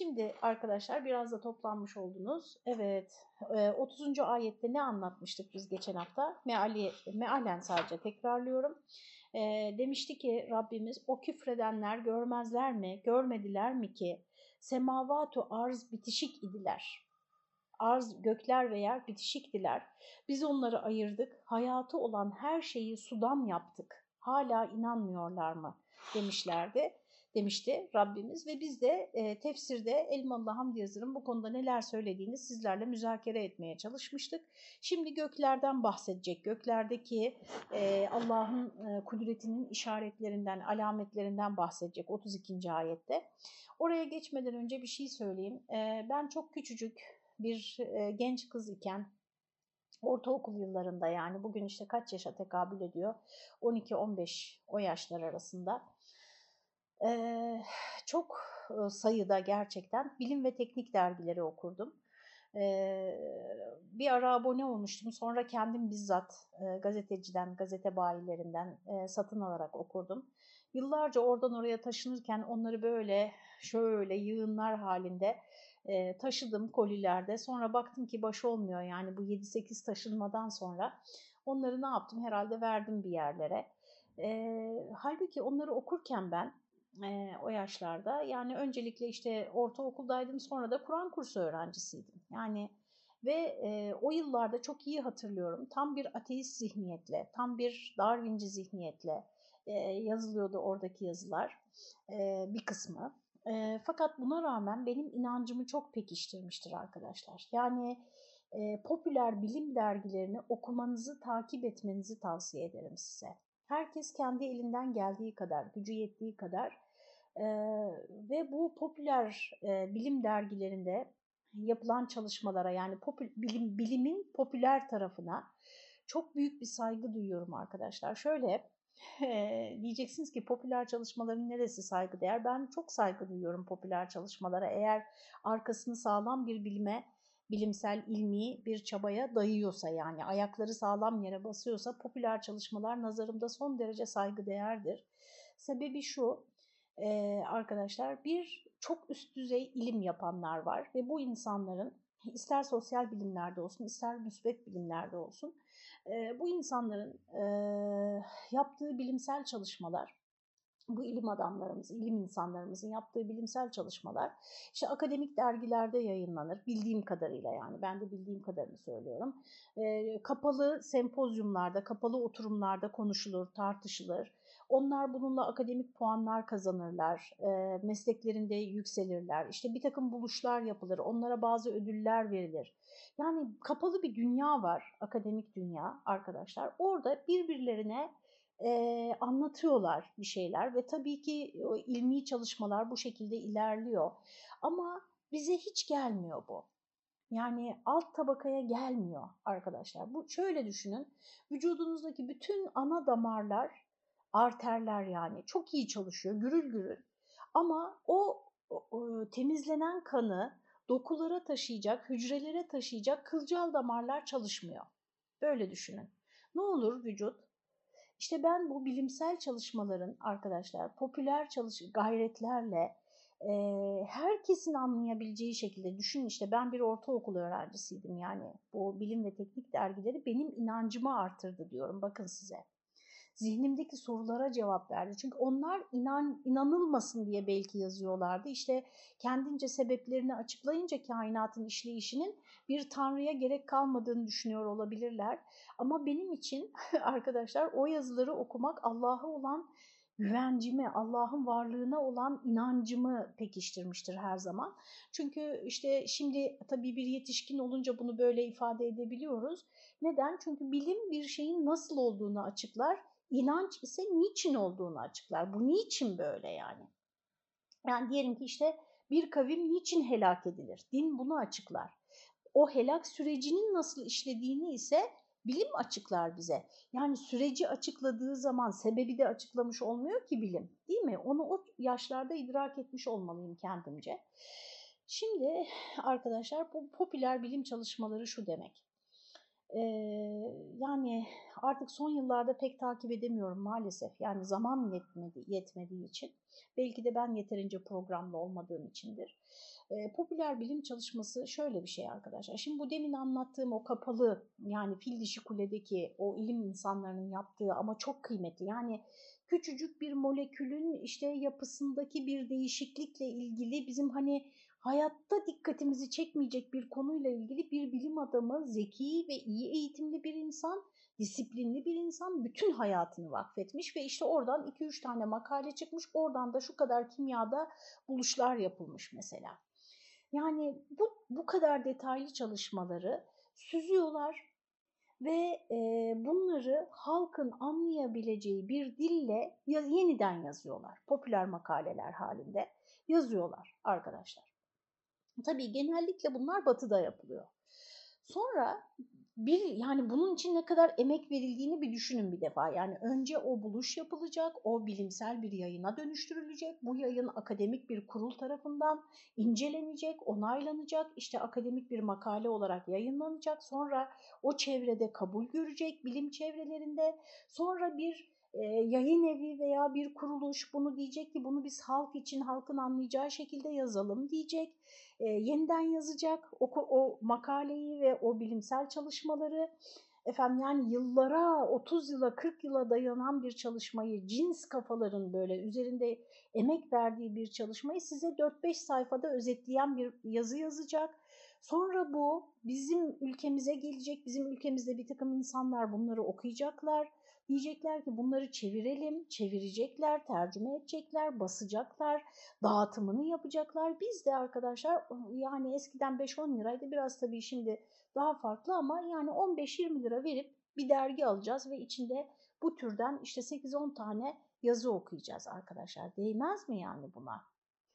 Şimdi arkadaşlar biraz da toplanmış oldunuz. Evet, 30. E, ayette ne anlatmıştık biz geçen hafta? Meali, mealen sadece tekrarlıyorum. E, demişti ki Rabbimiz o küfredenler görmezler mi, görmediler mi ki semavatu arz bitişik idiler. Arz, gökler ve yer bitişiktiler. Biz onları ayırdık, hayatı olan her şeyi sudan yaptık. Hala inanmıyorlar mı demişlerdi demişti Rabbimiz ve biz de e, tefsirde Elmalı Hamdi Yazır'ın bu konuda neler söylediğini sizlerle müzakere etmeye çalışmıştık. Şimdi göklerden bahsedecek. Göklerdeki e, Allah'ın e, kudretinin işaretlerinden, alametlerinden bahsedecek 32. ayette. Oraya geçmeden önce bir şey söyleyeyim. E, ben çok küçücük bir e, genç kız iken ortaokul yıllarında yani bugün işte kaç yaşa tekabül ediyor? 12-15 o yaşlar arasında ee, çok sayıda gerçekten bilim ve teknik dergileri okurdum. Ee, bir ara abone olmuştum. Sonra kendim bizzat e, gazeteciden, gazete bayilerinden e, satın alarak okurdum. Yıllarca oradan oraya taşınırken onları böyle şöyle yığınlar halinde e, taşıdım kolilerde. Sonra baktım ki baş olmuyor yani bu 7-8 taşınmadan sonra. Onları ne yaptım? Herhalde verdim bir yerlere. E, halbuki onları okurken ben e, o yaşlarda. Yani öncelikle işte ortaokuldaydım sonra da Kur'an kursu öğrencisiydim. Yani ve e, o yıllarda çok iyi hatırlıyorum tam bir ateist zihniyetle, tam bir Darwinci zihniyetle e, yazılıyordu oradaki yazılar e, bir kısmı. E, fakat buna rağmen benim inancımı çok pekiştirmiştir arkadaşlar. Yani e, popüler bilim dergilerini okumanızı, takip etmenizi tavsiye ederim size. Herkes kendi elinden geldiği kadar, gücü yettiği kadar e, ve bu popüler e, bilim dergilerinde yapılan çalışmalara yani popül, bilim, bilimin popüler tarafına çok büyük bir saygı duyuyorum arkadaşlar. Şöyle e, diyeceksiniz ki popüler çalışmaların neresi saygıdeğer? Ben çok saygı duyuyorum popüler çalışmalara. Eğer arkasını sağlam bir bilime bilimsel, ilmi bir çabaya dayıyorsa yani ayakları sağlam yere basıyorsa popüler çalışmalar nazarımda son derece saygıdeğerdir. Sebebi şu, e, arkadaşlar bir çok üst düzey ilim yapanlar var ve bu insanların ister sosyal bilimlerde olsun ister müsbet bilimlerde olsun e, bu insanların e, yaptığı bilimsel çalışmalar bu ilim adamlarımız, ilim insanlarımızın yaptığı bilimsel çalışmalar işte akademik dergilerde yayınlanır bildiğim kadarıyla yani ben de bildiğim kadarını söylüyorum. E, kapalı sempozyumlarda, kapalı oturumlarda konuşulur, tartışılır. Onlar bununla akademik puanlar kazanırlar, e, mesleklerinde yükselirler. İşte bir takım buluşlar yapılır, onlara bazı ödüller verilir. Yani kapalı bir dünya var, akademik dünya arkadaşlar. Orada birbirlerine e, anlatıyorlar bir şeyler ve tabii ki o ilmi çalışmalar bu şekilde ilerliyor. Ama bize hiç gelmiyor bu. Yani alt tabakaya gelmiyor arkadaşlar. Bu şöyle düşünün. Vücudunuzdaki bütün ana damarlar, arterler yani çok iyi çalışıyor, gürül gürül. Ama o, o temizlenen kanı dokulara taşıyacak, hücrelere taşıyacak kılcal damarlar çalışmıyor. Böyle düşünün. Ne olur vücut işte ben bu bilimsel çalışmaların arkadaşlar popüler çalış gayretlerle e, herkesin anlayabileceği şekilde düşünün işte ben bir ortaokul öğrencisiydim yani bu bilim ve teknik dergileri benim inancımı artırdı diyorum bakın size zihnimdeki sorulara cevap verdi. Çünkü onlar inan, inanılmasın diye belki yazıyorlardı. İşte kendince sebeplerini açıklayınca kainatın işleyişinin bir tanrıya gerek kalmadığını düşünüyor olabilirler. Ama benim için arkadaşlar o yazıları okumak Allah'a olan güvencimi, Allah'ın varlığına olan inancımı pekiştirmiştir her zaman. Çünkü işte şimdi tabii bir yetişkin olunca bunu böyle ifade edebiliyoruz. Neden? Çünkü bilim bir şeyin nasıl olduğunu açıklar İnanç ise niçin olduğunu açıklar. Bu niçin böyle yani? Yani diyelim ki işte bir kavim niçin helak edilir? Din bunu açıklar. O helak sürecinin nasıl işlediğini ise bilim açıklar bize. Yani süreci açıkladığı zaman sebebi de açıklamış olmuyor ki bilim değil mi? Onu o yaşlarda idrak etmiş olmalıyım kendimce. Şimdi arkadaşlar bu popüler bilim çalışmaları şu demek. E, yani artık son yıllarda pek takip edemiyorum maalesef. Yani zaman yetmedi, yetmediği için. Belki de ben yeterince programlı olmadığım içindir. E, popüler bilim çalışması şöyle bir şey arkadaşlar. Şimdi bu demin anlattığım o kapalı yani fil dişi kuledeki o ilim insanlarının yaptığı ama çok kıymetli. Yani küçücük bir molekülün işte yapısındaki bir değişiklikle ilgili bizim hani hayatta dikkatimizi çekmeyecek bir konuyla ilgili bir bilim adamı, zeki ve iyi eğitimli bir insan, disiplinli bir insan bütün hayatını vakfetmiş ve işte oradan 2-3 tane makale çıkmış, oradan da şu kadar kimyada buluşlar yapılmış mesela. Yani bu, bu kadar detaylı çalışmaları süzüyorlar ve e, bunları halkın anlayabileceği bir dille yeniden yazıyorlar. Popüler makaleler halinde yazıyorlar arkadaşlar. Tabii genellikle bunlar batıda yapılıyor. Sonra bir yani bunun için ne kadar emek verildiğini bir düşünün bir defa. Yani önce o buluş yapılacak, o bilimsel bir yayına dönüştürülecek. Bu yayın akademik bir kurul tarafından incelenecek, onaylanacak. İşte akademik bir makale olarak yayınlanacak. Sonra o çevrede kabul görecek bilim çevrelerinde. Sonra bir e, yayın evi veya bir kuruluş bunu diyecek ki bunu biz halk için halkın anlayacağı şekilde yazalım diyecek. E, yeniden yazacak o, o makaleyi ve o bilimsel çalışmaları efendim yani yıllara 30 yıla 40 yıla dayanan bir çalışmayı cins kafaların böyle üzerinde emek verdiği bir çalışmayı size 4-5 sayfada özetleyen bir yazı yazacak. Sonra bu bizim ülkemize gelecek, bizim ülkemizde bir takım insanlar bunları okuyacaklar Diyecekler ki bunları çevirelim, çevirecekler, tercüme edecekler, basacaklar, dağıtımını yapacaklar. Biz de arkadaşlar yani eskiden 5-10 liraydı biraz tabii şimdi daha farklı ama yani 15-20 lira verip bir dergi alacağız ve içinde bu türden işte 8-10 tane yazı okuyacağız arkadaşlar. Değmez mi yani buna?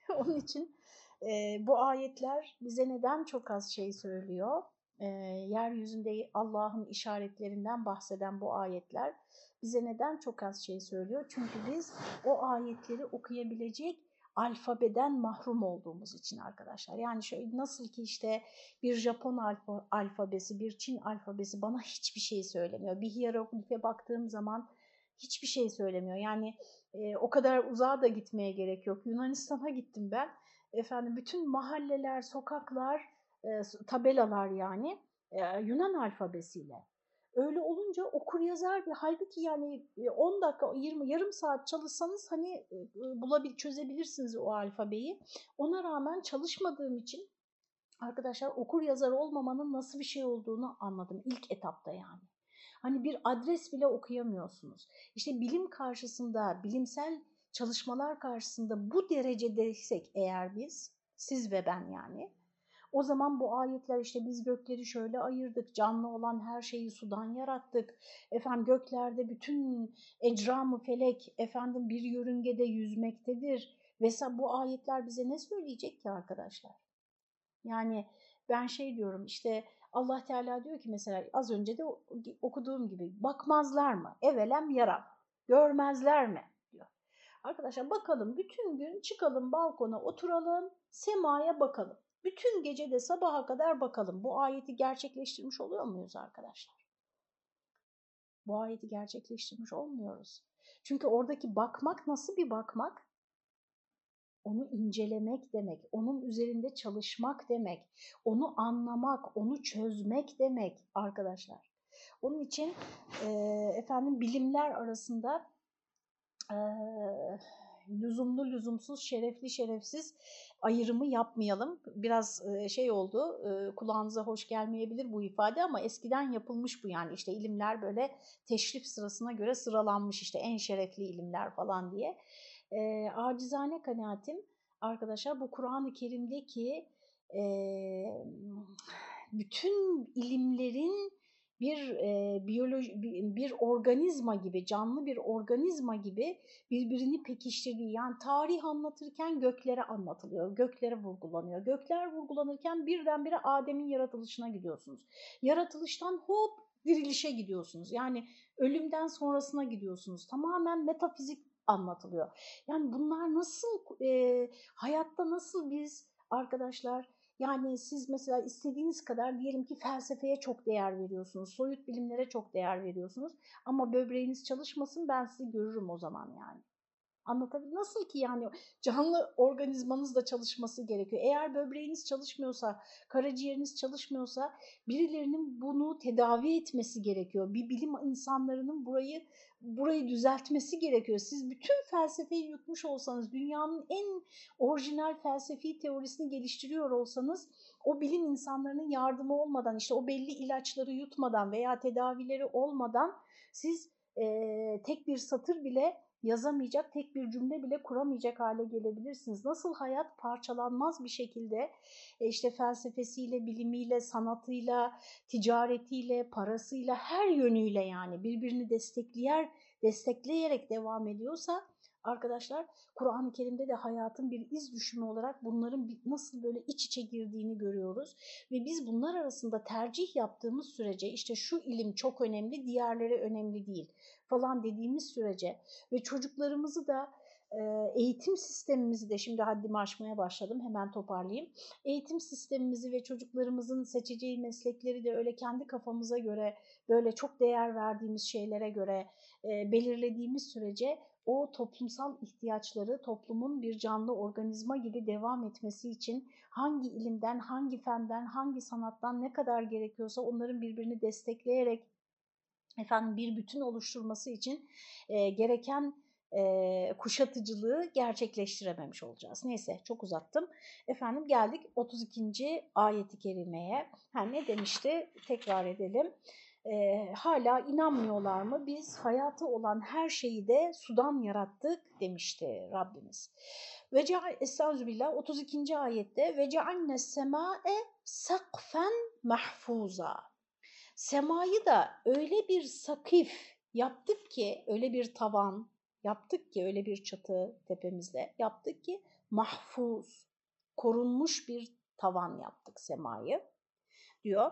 Onun için e, bu ayetler bize neden çok az şey söylüyor? E, yeryüzünde Allah'ın işaretlerinden bahseden bu ayetler bize neden çok az şey söylüyor? Çünkü biz o ayetleri okuyabilecek alfabeden mahrum olduğumuz için arkadaşlar. Yani şöyle nasıl ki işte bir Japon alfa, alfabesi, bir Çin alfabesi bana hiçbir şey söylemiyor. Bir hieroglife baktığım zaman hiçbir şey söylemiyor. Yani e, o kadar uzağa da gitmeye gerek yok. Yunanistan'a gittim ben. Efendim bütün mahalleler, sokaklar, e, tabelalar yani Yunan alfabesiyle. Öyle olunca okur yazar bir halbuki yani 10 dakika 20 yarım saat çalışsanız hani bulabil çözebilirsiniz o alfabeyi. Ona rağmen çalışmadığım için arkadaşlar okur yazar olmamanın nasıl bir şey olduğunu anladım ilk etapta yani. Hani bir adres bile okuyamıyorsunuz. İşte bilim karşısında, bilimsel çalışmalar karşısında bu derecedeysek eğer biz, siz ve ben yani, o zaman bu ayetler işte biz gökleri şöyle ayırdık, canlı olan her şeyi sudan yarattık. Efendim göklerde bütün ecramı felek efendim bir yörüngede yüzmektedir. Mesela bu ayetler bize ne söyleyecek ki arkadaşlar? Yani ben şey diyorum işte Allah Teala diyor ki mesela az önce de okuduğum gibi bakmazlar mı? Evelem yaram. Görmezler mi? diyor. Arkadaşlar bakalım bütün gün çıkalım balkona oturalım, semaya bakalım. Bütün gece de sabaha kadar bakalım. Bu ayeti gerçekleştirmiş oluyor muyuz arkadaşlar? Bu ayeti gerçekleştirmiş olmuyoruz. Çünkü oradaki bakmak nasıl bir bakmak? Onu incelemek demek, onun üzerinde çalışmak demek, onu anlamak, onu çözmek demek arkadaşlar. Onun için e, efendim bilimler arasında e, lüzumlu lüzumsuz, şerefli şerefsiz ayrımı yapmayalım. Biraz şey oldu, kulağınıza hoş gelmeyebilir bu ifade ama eskiden yapılmış bu yani işte ilimler böyle teşrif sırasına göre sıralanmış işte en şerefli ilimler falan diye. E, acizane kanaatim arkadaşlar bu Kur'an-ı Kerim'deki e, bütün ilimlerin bir e, biyoloji bir, organizma gibi canlı bir organizma gibi birbirini pekiştirdiği yani tarih anlatırken göklere anlatılıyor göklere vurgulanıyor. Gökler vurgulanırken birdenbire Adem'in yaratılışına gidiyorsunuz. Yaratılıştan hop dirilişe gidiyorsunuz. Yani ölümden sonrasına gidiyorsunuz. Tamamen metafizik anlatılıyor. Yani bunlar nasıl e, hayatta nasıl biz arkadaşlar Yani siz mesela istediğiniz kadar diyelim ki felsefeye çok değer veriyorsunuz, soyut bilimlere çok değer veriyorsunuz ama böbreğiniz çalışmasın ben sizi görürüm o zaman yani. Anlatabildim. Nasıl ki yani canlı organizmanız da çalışması gerekiyor. Eğer böbreğiniz çalışmıyorsa, karaciğeriniz çalışmıyorsa birilerinin bunu tedavi etmesi gerekiyor. Bir bilim insanlarının burayı burayı düzeltmesi gerekiyor. Siz bütün felsefeyi yutmuş olsanız, dünyanın en orijinal felsefi teorisini geliştiriyor olsanız o bilim insanlarının yardımı olmadan, işte o belli ilaçları yutmadan veya tedavileri olmadan siz e, tek bir satır bile yazamayacak, tek bir cümle bile kuramayacak hale gelebilirsiniz. Nasıl hayat parçalanmaz bir şekilde işte felsefesiyle, bilimiyle, sanatıyla, ticaretiyle, parasıyla, her yönüyle yani birbirini destekleyer, destekleyerek devam ediyorsa arkadaşlar Kur'an-ı Kerim'de de hayatın bir iz düşümü olarak bunların nasıl böyle iç içe girdiğini görüyoruz. Ve biz bunlar arasında tercih yaptığımız sürece işte şu ilim çok önemli, diğerleri önemli değil falan dediğimiz sürece ve çocuklarımızı da eğitim sistemimizi de şimdi haddimi aşmaya başladım hemen toparlayayım. Eğitim sistemimizi ve çocuklarımızın seçeceği meslekleri de öyle kendi kafamıza göre böyle çok değer verdiğimiz şeylere göre belirlediğimiz sürece o toplumsal ihtiyaçları toplumun bir canlı organizma gibi devam etmesi için hangi ilimden, hangi fenden, hangi sanattan ne kadar gerekiyorsa onların birbirini destekleyerek efendim bir bütün oluşturması için e, gereken e, kuşatıcılığı gerçekleştirememiş olacağız. Neyse çok uzattım. Efendim geldik 32. ayeti kerimeye. Ha, ne demişti? Tekrar edelim. E, hala inanmıyorlar mı? Biz hayatı olan her şeyi de sudan yarattık demişti Rabbimiz. Ve Estağfirullah 32. ayette ve cealne sema'e sakfen mahfuza. Semayı da öyle bir sakif yaptık ki, öyle bir tavan yaptık ki, öyle bir çatı tepemizde yaptık ki mahfuz, korunmuş bir tavan yaptık semayı diyor.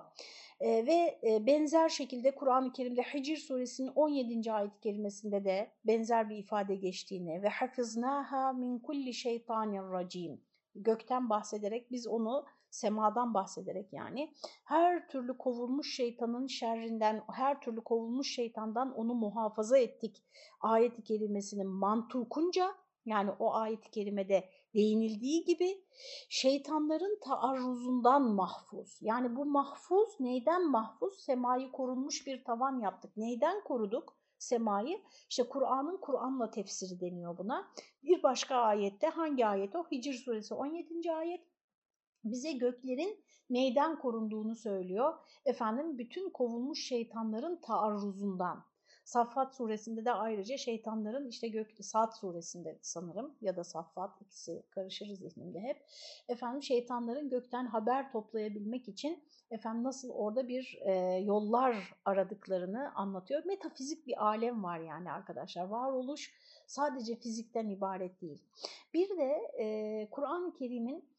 E, ve e, benzer şekilde Kur'an-ı Kerim'de Hicr suresinin 17. ayet kelimesinde de benzer bir ifade geçtiğini ve hafiznaha min kulli şeytanir racim gökten bahsederek biz onu semadan bahsederek yani her türlü kovulmuş şeytanın şerrinden, her türlü kovulmuş şeytandan onu muhafaza ettik ayet-i kerimesinin mantukunca yani o ayet-i kerimede değinildiği gibi şeytanların taarruzundan mahfuz. Yani bu mahfuz neyden mahfuz? Semayı korunmuş bir tavan yaptık. Neyden koruduk? semayı. İşte Kur'an'ın Kur'an'la tefsiri deniyor buna. Bir başka ayette hangi ayet o? Hicr suresi 17. ayet bize göklerin neyden korunduğunu söylüyor. Efendim bütün kovulmuş şeytanların taarruzundan. Saffat suresinde de ayrıca şeytanların işte gök Saat suresinde sanırım ya da Saffat ikisi karışır zihnimde hep. Efendim şeytanların gökten haber toplayabilmek için efendim nasıl orada bir e, yollar aradıklarını anlatıyor. Metafizik bir alem var yani arkadaşlar. Varoluş sadece fizikten ibaret değil. Bir de e, Kur'an-ı Kerim'in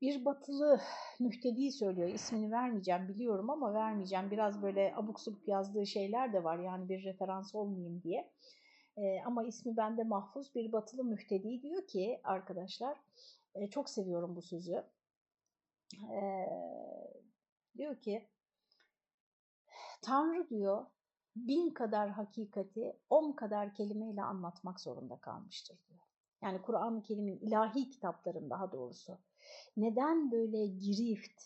bir batılı mühtedi söylüyor. İsmini vermeyeceğim biliyorum ama vermeyeceğim. Biraz böyle abuk subuk yazdığı şeyler de var yani bir referans olmayayım diye. Ee, ama ismi bende mahfuz bir batılı mühtedi diyor ki arkadaşlar e, çok seviyorum bu sözü. Ee, diyor ki Tanrı diyor bin kadar hakikati on kadar kelimeyle anlatmak zorunda kalmıştır diyor. Yani Kur'an-ı Kerim'in ilahi kitapların daha doğrusu neden böyle girift,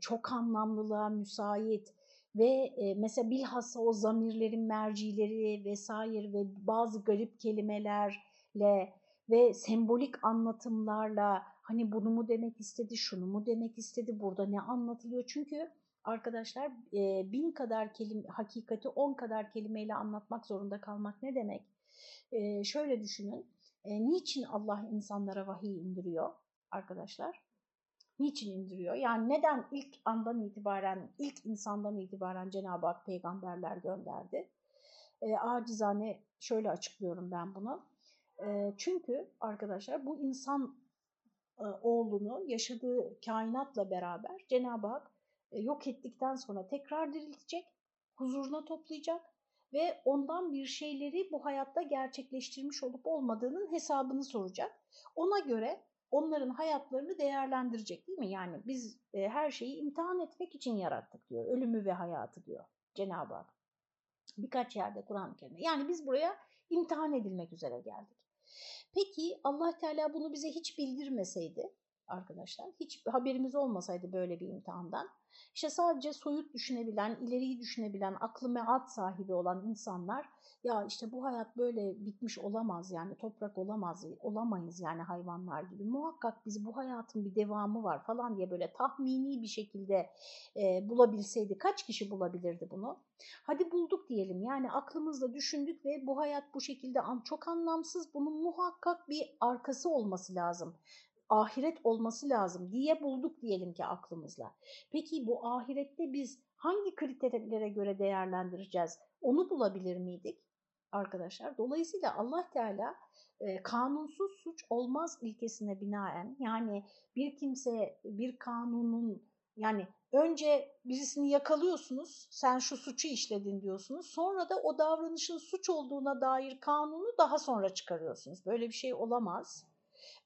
çok anlamlılığa müsait ve mesela bilhassa o zamirlerin mercileri vesaire ve bazı garip kelimelerle ve sembolik anlatımlarla hani bunu mu demek istedi, şunu mu demek istedi, burada ne anlatılıyor? Çünkü arkadaşlar bin kadar kelime, hakikati on kadar kelimeyle anlatmak zorunda kalmak ne demek? Şöyle düşünün, niçin Allah insanlara vahiy indiriyor? Arkadaşlar? Niçin indiriyor? Yani neden ilk andan itibaren, ilk insandan itibaren Cenab-ı Hak peygamberler gönderdi? E, acizane şöyle açıklıyorum ben bunu. E, çünkü arkadaşlar bu insan e, oğlunu yaşadığı kainatla beraber Cenab-ı Hak e, yok ettikten sonra tekrar diriltecek, huzuruna toplayacak ve ondan bir şeyleri bu hayatta gerçekleştirmiş olup olmadığının hesabını soracak. Ona göre onların hayatlarını değerlendirecek değil mi? Yani biz e, her şeyi imtihan etmek için yarattık diyor. Ölümü ve hayatı diyor Cenab-ı Hak. Birkaç yerde Kur'an-ı Kerim'de. Yani biz buraya imtihan edilmek üzere geldik. Peki Allah Teala bunu bize hiç bildirmeseydi arkadaşlar, hiç haberimiz olmasaydı böyle bir imtihandan, işte sadece soyut düşünebilen, ileriyi düşünebilen, aklı meat sahibi olan insanlar ya işte bu hayat böyle bitmiş olamaz yani toprak olamaz, olamayız yani hayvanlar gibi. Muhakkak biz bu hayatın bir devamı var falan diye böyle tahmini bir şekilde e, bulabilseydi kaç kişi bulabilirdi bunu? Hadi bulduk diyelim yani aklımızla düşündük ve bu hayat bu şekilde çok anlamsız bunun muhakkak bir arkası olması lazım ahiret olması lazım diye bulduk diyelim ki aklımızla. Peki bu ahirette biz hangi kriterlere göre değerlendireceğiz? Onu bulabilir miydik arkadaşlar? Dolayısıyla Allah Teala e, kanunsuz suç olmaz ilkesine binaen yani bir kimse bir kanunun yani önce birisini yakalıyorsunuz, sen şu suçu işledin diyorsunuz. Sonra da o davranışın suç olduğuna dair kanunu daha sonra çıkarıyorsunuz. Böyle bir şey olamaz.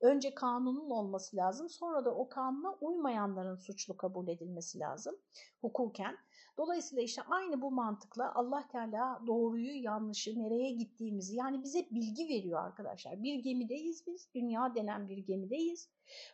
Önce kanunun olması lazım, sonra da o kanuna uymayanların suçlu kabul edilmesi lazım hukuken. Dolayısıyla işte aynı bu mantıkla Allah Teala doğruyu, yanlışı, nereye gittiğimizi yani bize bilgi veriyor arkadaşlar. Bir gemideyiz biz, dünya denen bir gemideyiz.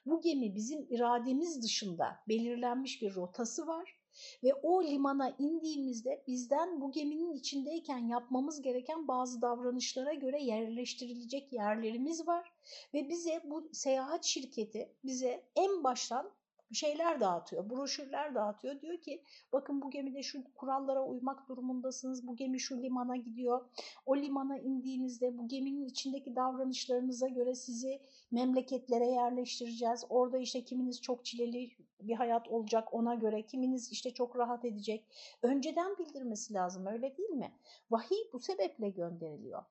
Bu gemi bizim irademiz dışında belirlenmiş bir rotası var. Ve o limana indiğimizde bizden bu geminin içindeyken yapmamız gereken bazı davranışlara göre yerleştirilecek yerlerimiz var. Ve bize bu seyahat şirketi bize en baştan şeyler dağıtıyor, broşürler dağıtıyor. Diyor ki bakın bu gemide şu kurallara uymak durumundasınız, bu gemi şu limana gidiyor. O limana indiğinizde bu geminin içindeki davranışlarınıza göre sizi memleketlere yerleştireceğiz. Orada işte kiminiz çok çileli bir hayat olacak ona göre, kiminiz işte çok rahat edecek. Önceden bildirmesi lazım öyle değil mi? Vahiy bu sebeple gönderiliyor.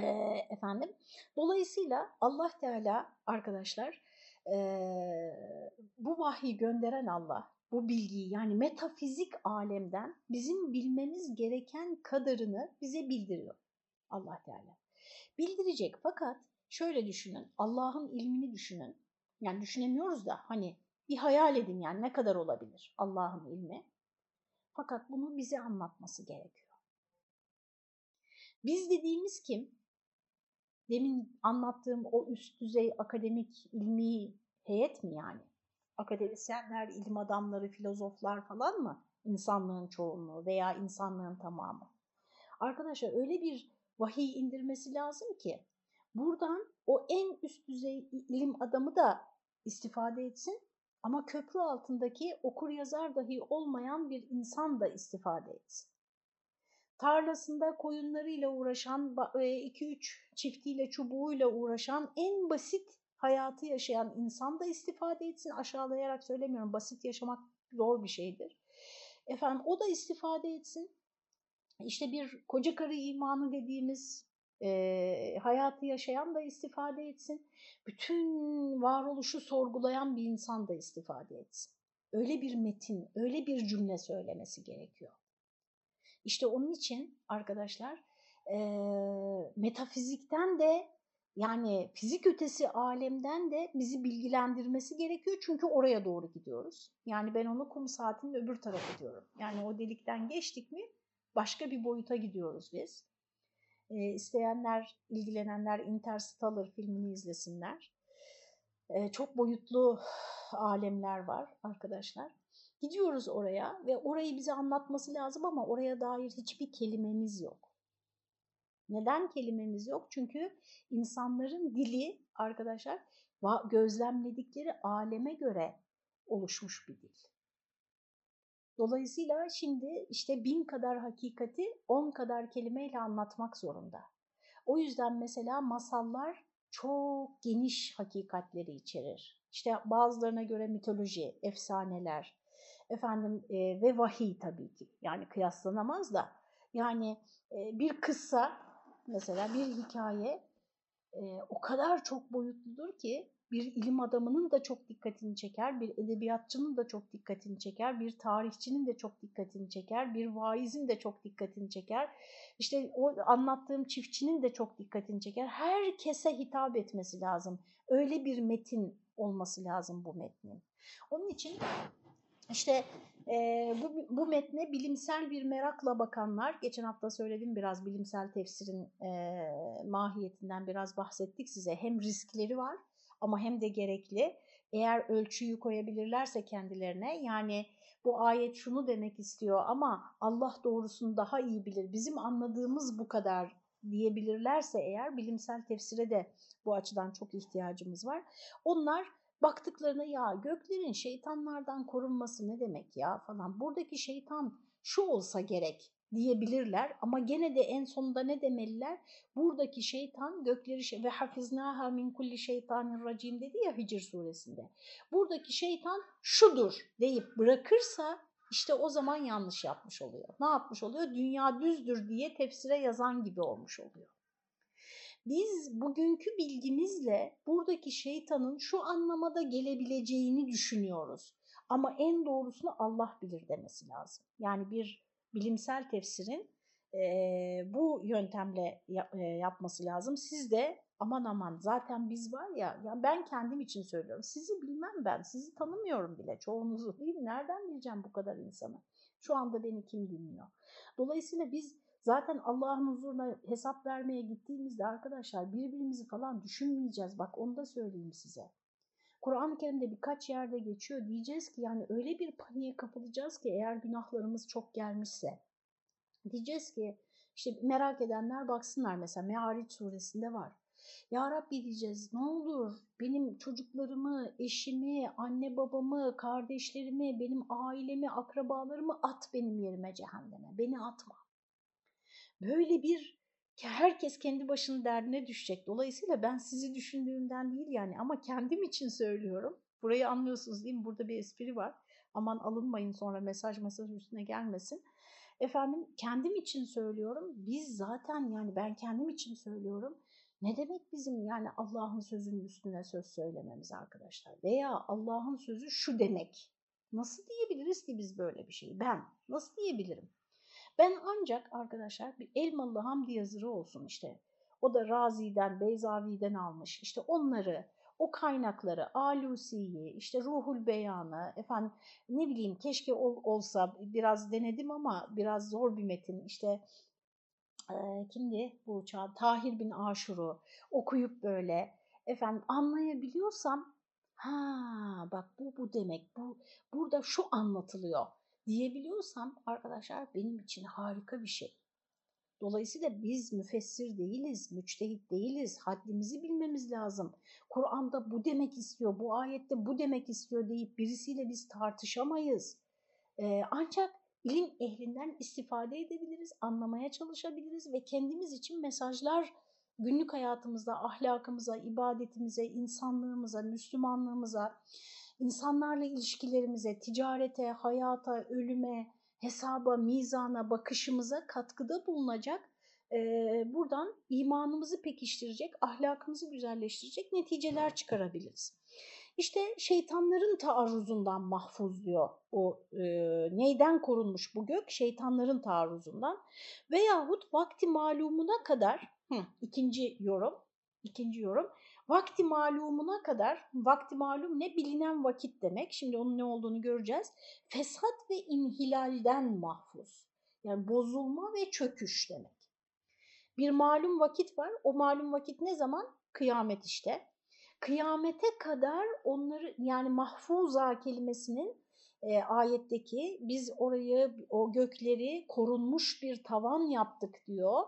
Ee, efendim, dolayısıyla Allah Teala arkadaşlar e, bu vahyi gönderen Allah, bu bilgiyi yani metafizik alemden bizim bilmemiz gereken kadarını bize bildiriyor Allah Teala. Bildirecek fakat şöyle düşünün, Allah'ın ilmini düşünün. Yani düşünemiyoruz da hani bir hayal edin yani ne kadar olabilir Allah'ın ilmi. Fakat bunu bize anlatması gerekiyor. Biz dediğimiz kim? Demin anlattığım o üst düzey akademik ilmi heyet mi yani? Akademisyenler, ilim adamları, filozoflar falan mı? İnsanlığın çoğunluğu veya insanlığın tamamı. Arkadaşlar öyle bir vahiy indirmesi lazım ki buradan o en üst düzey ilim adamı da istifade etsin ama köprü altındaki okur yazar dahi olmayan bir insan da istifade etsin. Tarlasında koyunlarıyla uğraşan, 2-3 çiftiyle çubuğuyla uğraşan en basit hayatı yaşayan insan da istifade etsin. Aşağılayarak söylemiyorum, basit yaşamak zor bir şeydir. Efendim o da istifade etsin. İşte bir koca karı imanı dediğimiz e, hayatı yaşayan da istifade etsin. Bütün varoluşu sorgulayan bir insan da istifade etsin. Öyle bir metin, öyle bir cümle söylemesi gerekiyor. İşte onun için arkadaşlar e, metafizikten de yani fizik ötesi alemden de bizi bilgilendirmesi gerekiyor çünkü oraya doğru gidiyoruz. Yani ben onu kum saatinin öbür tarafı diyorum. Yani o delikten geçtik mi başka bir boyuta gidiyoruz biz. E, isteyenler, ilgilenenler Interstellar filmini izlesinler. E, çok boyutlu alemler var arkadaşlar. Gidiyoruz oraya ve orayı bize anlatması lazım ama oraya dair hiçbir kelimemiz yok. Neden kelimemiz yok? Çünkü insanların dili arkadaşlar gözlemledikleri aleme göre oluşmuş bir dil. Dolayısıyla şimdi işte bin kadar hakikati on kadar kelimeyle anlatmak zorunda. O yüzden mesela masallar çok geniş hakikatleri içerir. İşte bazılarına göre mitoloji, efsaneler, efendim e, ve vahiy tabii ki. Yani kıyaslanamaz da. Yani e, bir kıssa mesela bir hikaye e, o kadar çok boyutludur ki bir ilim adamının da çok dikkatini çeker, bir edebiyatçının da çok dikkatini çeker, bir tarihçinin de çok dikkatini çeker, bir vaizin de çok dikkatini çeker. İşte o anlattığım çiftçinin de çok dikkatini çeker. Herkese hitap etmesi lazım. Öyle bir metin olması lazım bu metnin. Onun için işte e, bu, bu metne bilimsel bir merakla bakanlar, geçen hafta söyledim biraz bilimsel tefsirin e, mahiyetinden biraz bahsettik size. Hem riskleri var ama hem de gerekli. Eğer ölçüyü koyabilirlerse kendilerine yani bu ayet şunu demek istiyor ama Allah doğrusunu daha iyi bilir. Bizim anladığımız bu kadar diyebilirlerse eğer bilimsel tefsire de bu açıdan çok ihtiyacımız var. Onlar baktıklarına ya göklerin şeytanlardan korunması ne demek ya falan buradaki şeytan şu olsa gerek diyebilirler ama gene de en sonunda ne demeliler? Buradaki şeytan gökleri şey, ve hafiznaha min kulli şeytanir racim dedi ya Hicr suresinde. Buradaki şeytan şudur deyip bırakırsa işte o zaman yanlış yapmış oluyor. Ne yapmış oluyor? Dünya düzdür diye tefsire yazan gibi olmuş oluyor. Biz bugünkü bilgimizle buradaki şeytanın şu anlamada gelebileceğini düşünüyoruz. Ama en doğrusunu Allah bilir demesi lazım. Yani bir bilimsel tefsirin e, bu yöntemle yap, e, yapması lazım. Siz de aman aman zaten biz var ya, ya ben kendim için söylüyorum. Sizi bilmem ben, sizi tanımıyorum bile çoğunuzu değil Nereden bileceğim bu kadar insanı? Şu anda beni kim dinliyor? Dolayısıyla biz zaten Allah'ın huzuruna hesap vermeye gittiğimizde arkadaşlar birbirimizi falan düşünmeyeceğiz. Bak onu da söyleyeyim size. Kur'an-ı Kerim'de birkaç yerde geçiyor. Diyeceğiz ki yani öyle bir paniğe kapılacağız ki eğer günahlarımız çok gelmişse. Diyeceğiz ki işte merak edenler baksınlar mesela Me'ariç suresinde var. Ya Rabbi diyeceğiz ne olur benim çocuklarımı, eşimi, anne babamı, kardeşlerimi, benim ailemi, akrabalarımı at benim yerime cehenneme. Beni atma. Böyle bir herkes kendi başının derdine düşecek. Dolayısıyla ben sizi düşündüğümden değil yani ama kendim için söylüyorum. Burayı anlıyorsunuz değil mi? Burada bir espri var. Aman alınmayın sonra mesaj mesaj üstüne gelmesin. Efendim kendim için söylüyorum. Biz zaten yani ben kendim için söylüyorum. Ne demek bizim yani Allah'ın sözünün üstüne söz söylememiz arkadaşlar? Veya Allah'ın sözü şu demek. Nasıl diyebiliriz ki biz böyle bir şeyi? Ben nasıl diyebilirim? Ben ancak arkadaşlar bir Elmalı Hamdi yazırı olsun işte. O da Razi'den, Beyzavi'den almış. İşte onları, o kaynakları, Alusi'yi, işte Ruhul Beyan'ı, efendim ne bileyim keşke ol, olsa biraz denedim ama biraz zor bir metin. İşte e, kimdi bu çağ? Tahir bin Aşur'u okuyup böyle efendim anlayabiliyorsam ha bak bu bu demek bu burada şu anlatılıyor diyebiliyorsam arkadaşlar benim için harika bir şey. Dolayısıyla biz müfessir değiliz, müçtehit değiliz, haddimizi bilmemiz lazım. Kur'an'da bu demek istiyor, bu ayette bu demek istiyor deyip birisiyle biz tartışamayız. Ee, ancak ilim ehlinden istifade edebiliriz, anlamaya çalışabiliriz ve kendimiz için mesajlar günlük hayatımızda, ahlakımıza, ibadetimize, insanlığımıza, Müslümanlığımıza, insanlarla ilişkilerimize, ticarete, hayata, ölüme, hesaba, mizana, bakışımıza katkıda bulunacak, e, buradan imanımızı pekiştirecek, ahlakımızı güzelleştirecek neticeler çıkarabiliriz. İşte şeytanların taarruzundan mahfuz diyor o e, neyden korunmuş bu gök? Şeytanların taarruzundan veyahut vakti malumuna kadar hı, ikinci yorum ikinci yorum Vakti malumuna kadar, vakti malum ne? Bilinen vakit demek. Şimdi onun ne olduğunu göreceğiz. Fesat ve inhilalden mahfuz. Yani bozulma ve çöküş demek. Bir malum vakit var. O malum vakit ne zaman? Kıyamet işte. Kıyamete kadar onları yani mahfuza kelimesinin e, ayetteki biz orayı o gökleri korunmuş bir tavan yaptık diyor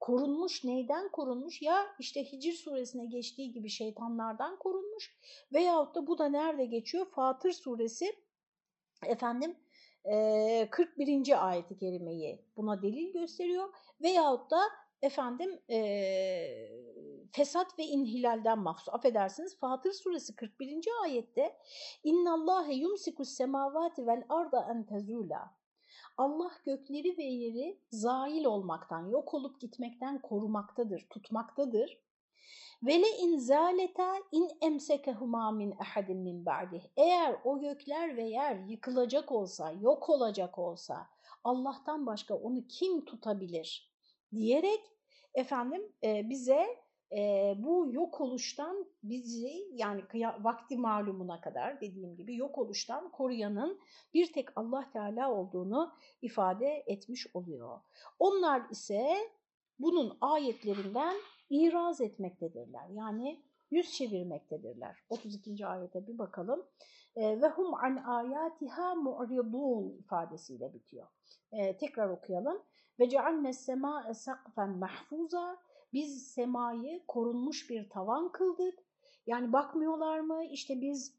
korunmuş neyden korunmuş? Ya işte Hicr suresine geçtiği gibi şeytanlardan korunmuş veyahut da bu da nerede geçiyor? Fatır suresi efendim 41. ayeti kerimeyi buna delil gösteriyor veyahut da efendim e, fesat ve inhilalden mahsus. Affedersiniz Fatır suresi 41. ayette innallâhe yumsikus semavati vel arda en tezula Allah gökleri ve yeri zail olmaktan, yok olup gitmekten korumaktadır, tutmaktadır. Vele in zaleta in emsekehuma min ahadin min ba'dih. Eğer o gökler ve yer yıkılacak olsa, yok olacak olsa Allah'tan başka onu kim tutabilir diyerek efendim e, bize e, bu yok oluştan bizi yani vakti malumuna kadar dediğim gibi yok oluştan koruyanın bir tek Allah Teala olduğunu ifade etmiş oluyor. Onlar ise bunun ayetlerinden iraz etmektedirler. Yani yüz çevirmektedirler. 32. ayete bir bakalım. Ve hum an ayatiha mu'ridun ifadesiyle bitiyor. Tekrar okuyalım. Ve cealne sema'e sakfen mahfuza biz semayı korunmuş bir tavan kıldık. Yani bakmıyorlar mı? İşte biz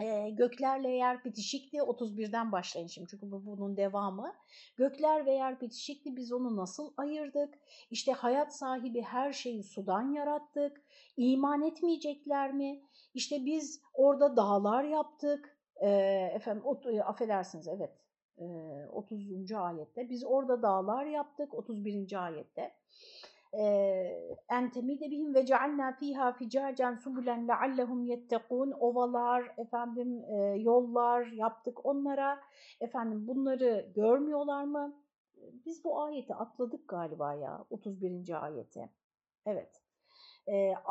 e, göklerle yer bitişikti. 31'den başlayın şimdi çünkü bu bunun devamı. Gökler ve yer bitişikti. Biz onu nasıl ayırdık? İşte hayat sahibi her şeyi sudan yarattık. İman etmeyecekler mi? İşte biz orada dağlar yaptık. E, efendim o, affedersiniz evet. E, 30. ayette. Biz orada dağlar yaptık. 31. ayette en temide bihim ve cealna fiha ficacen subulen leallehum yettekun ovalar efendim e, yollar yaptık onlara efendim bunları görmüyorlar mı? Biz bu ayeti atladık galiba ya 31. ayeti. Evet.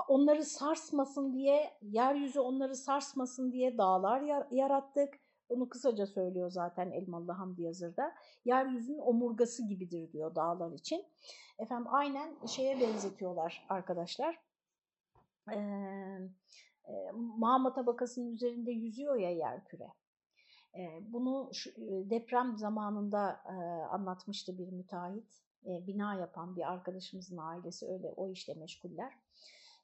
Onları sarsmasın diye, yeryüzü onları sarsmasın diye dağlar yarattık. Onu kısaca söylüyor zaten Elmalı Hamdi Yazır'da. Yeryüzünün omurgası gibidir diyor dağlar için. Efendim aynen şeye benzetiyorlar arkadaşlar. Ee, e, mağma tabakasının üzerinde yüzüyor ya yer küre. E, bunu şu, deprem zamanında e, anlatmıştı bir müteahhit. E, bina yapan bir arkadaşımızın ailesi öyle o işle meşguller.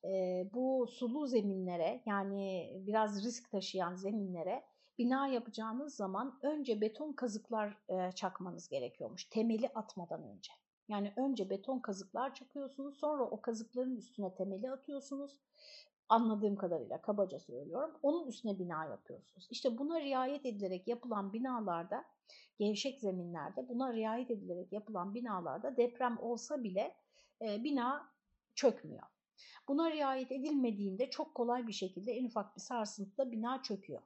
E, bu sulu zeminlere yani biraz risk taşıyan zeminlere bina yapacağınız zaman önce beton kazıklar e, çakmanız gerekiyormuş temeli atmadan önce. Yani önce beton kazıklar çakıyorsunuz sonra o kazıkların üstüne temeli atıyorsunuz. Anladığım kadarıyla kabaca söylüyorum. Onun üstüne bina yapıyorsunuz. İşte buna riayet edilerek yapılan binalarda, gevşek zeminlerde buna riayet edilerek yapılan binalarda deprem olsa bile e, bina çökmüyor. Buna riayet edilmediğinde çok kolay bir şekilde en ufak bir sarsıntıda bina çöküyor.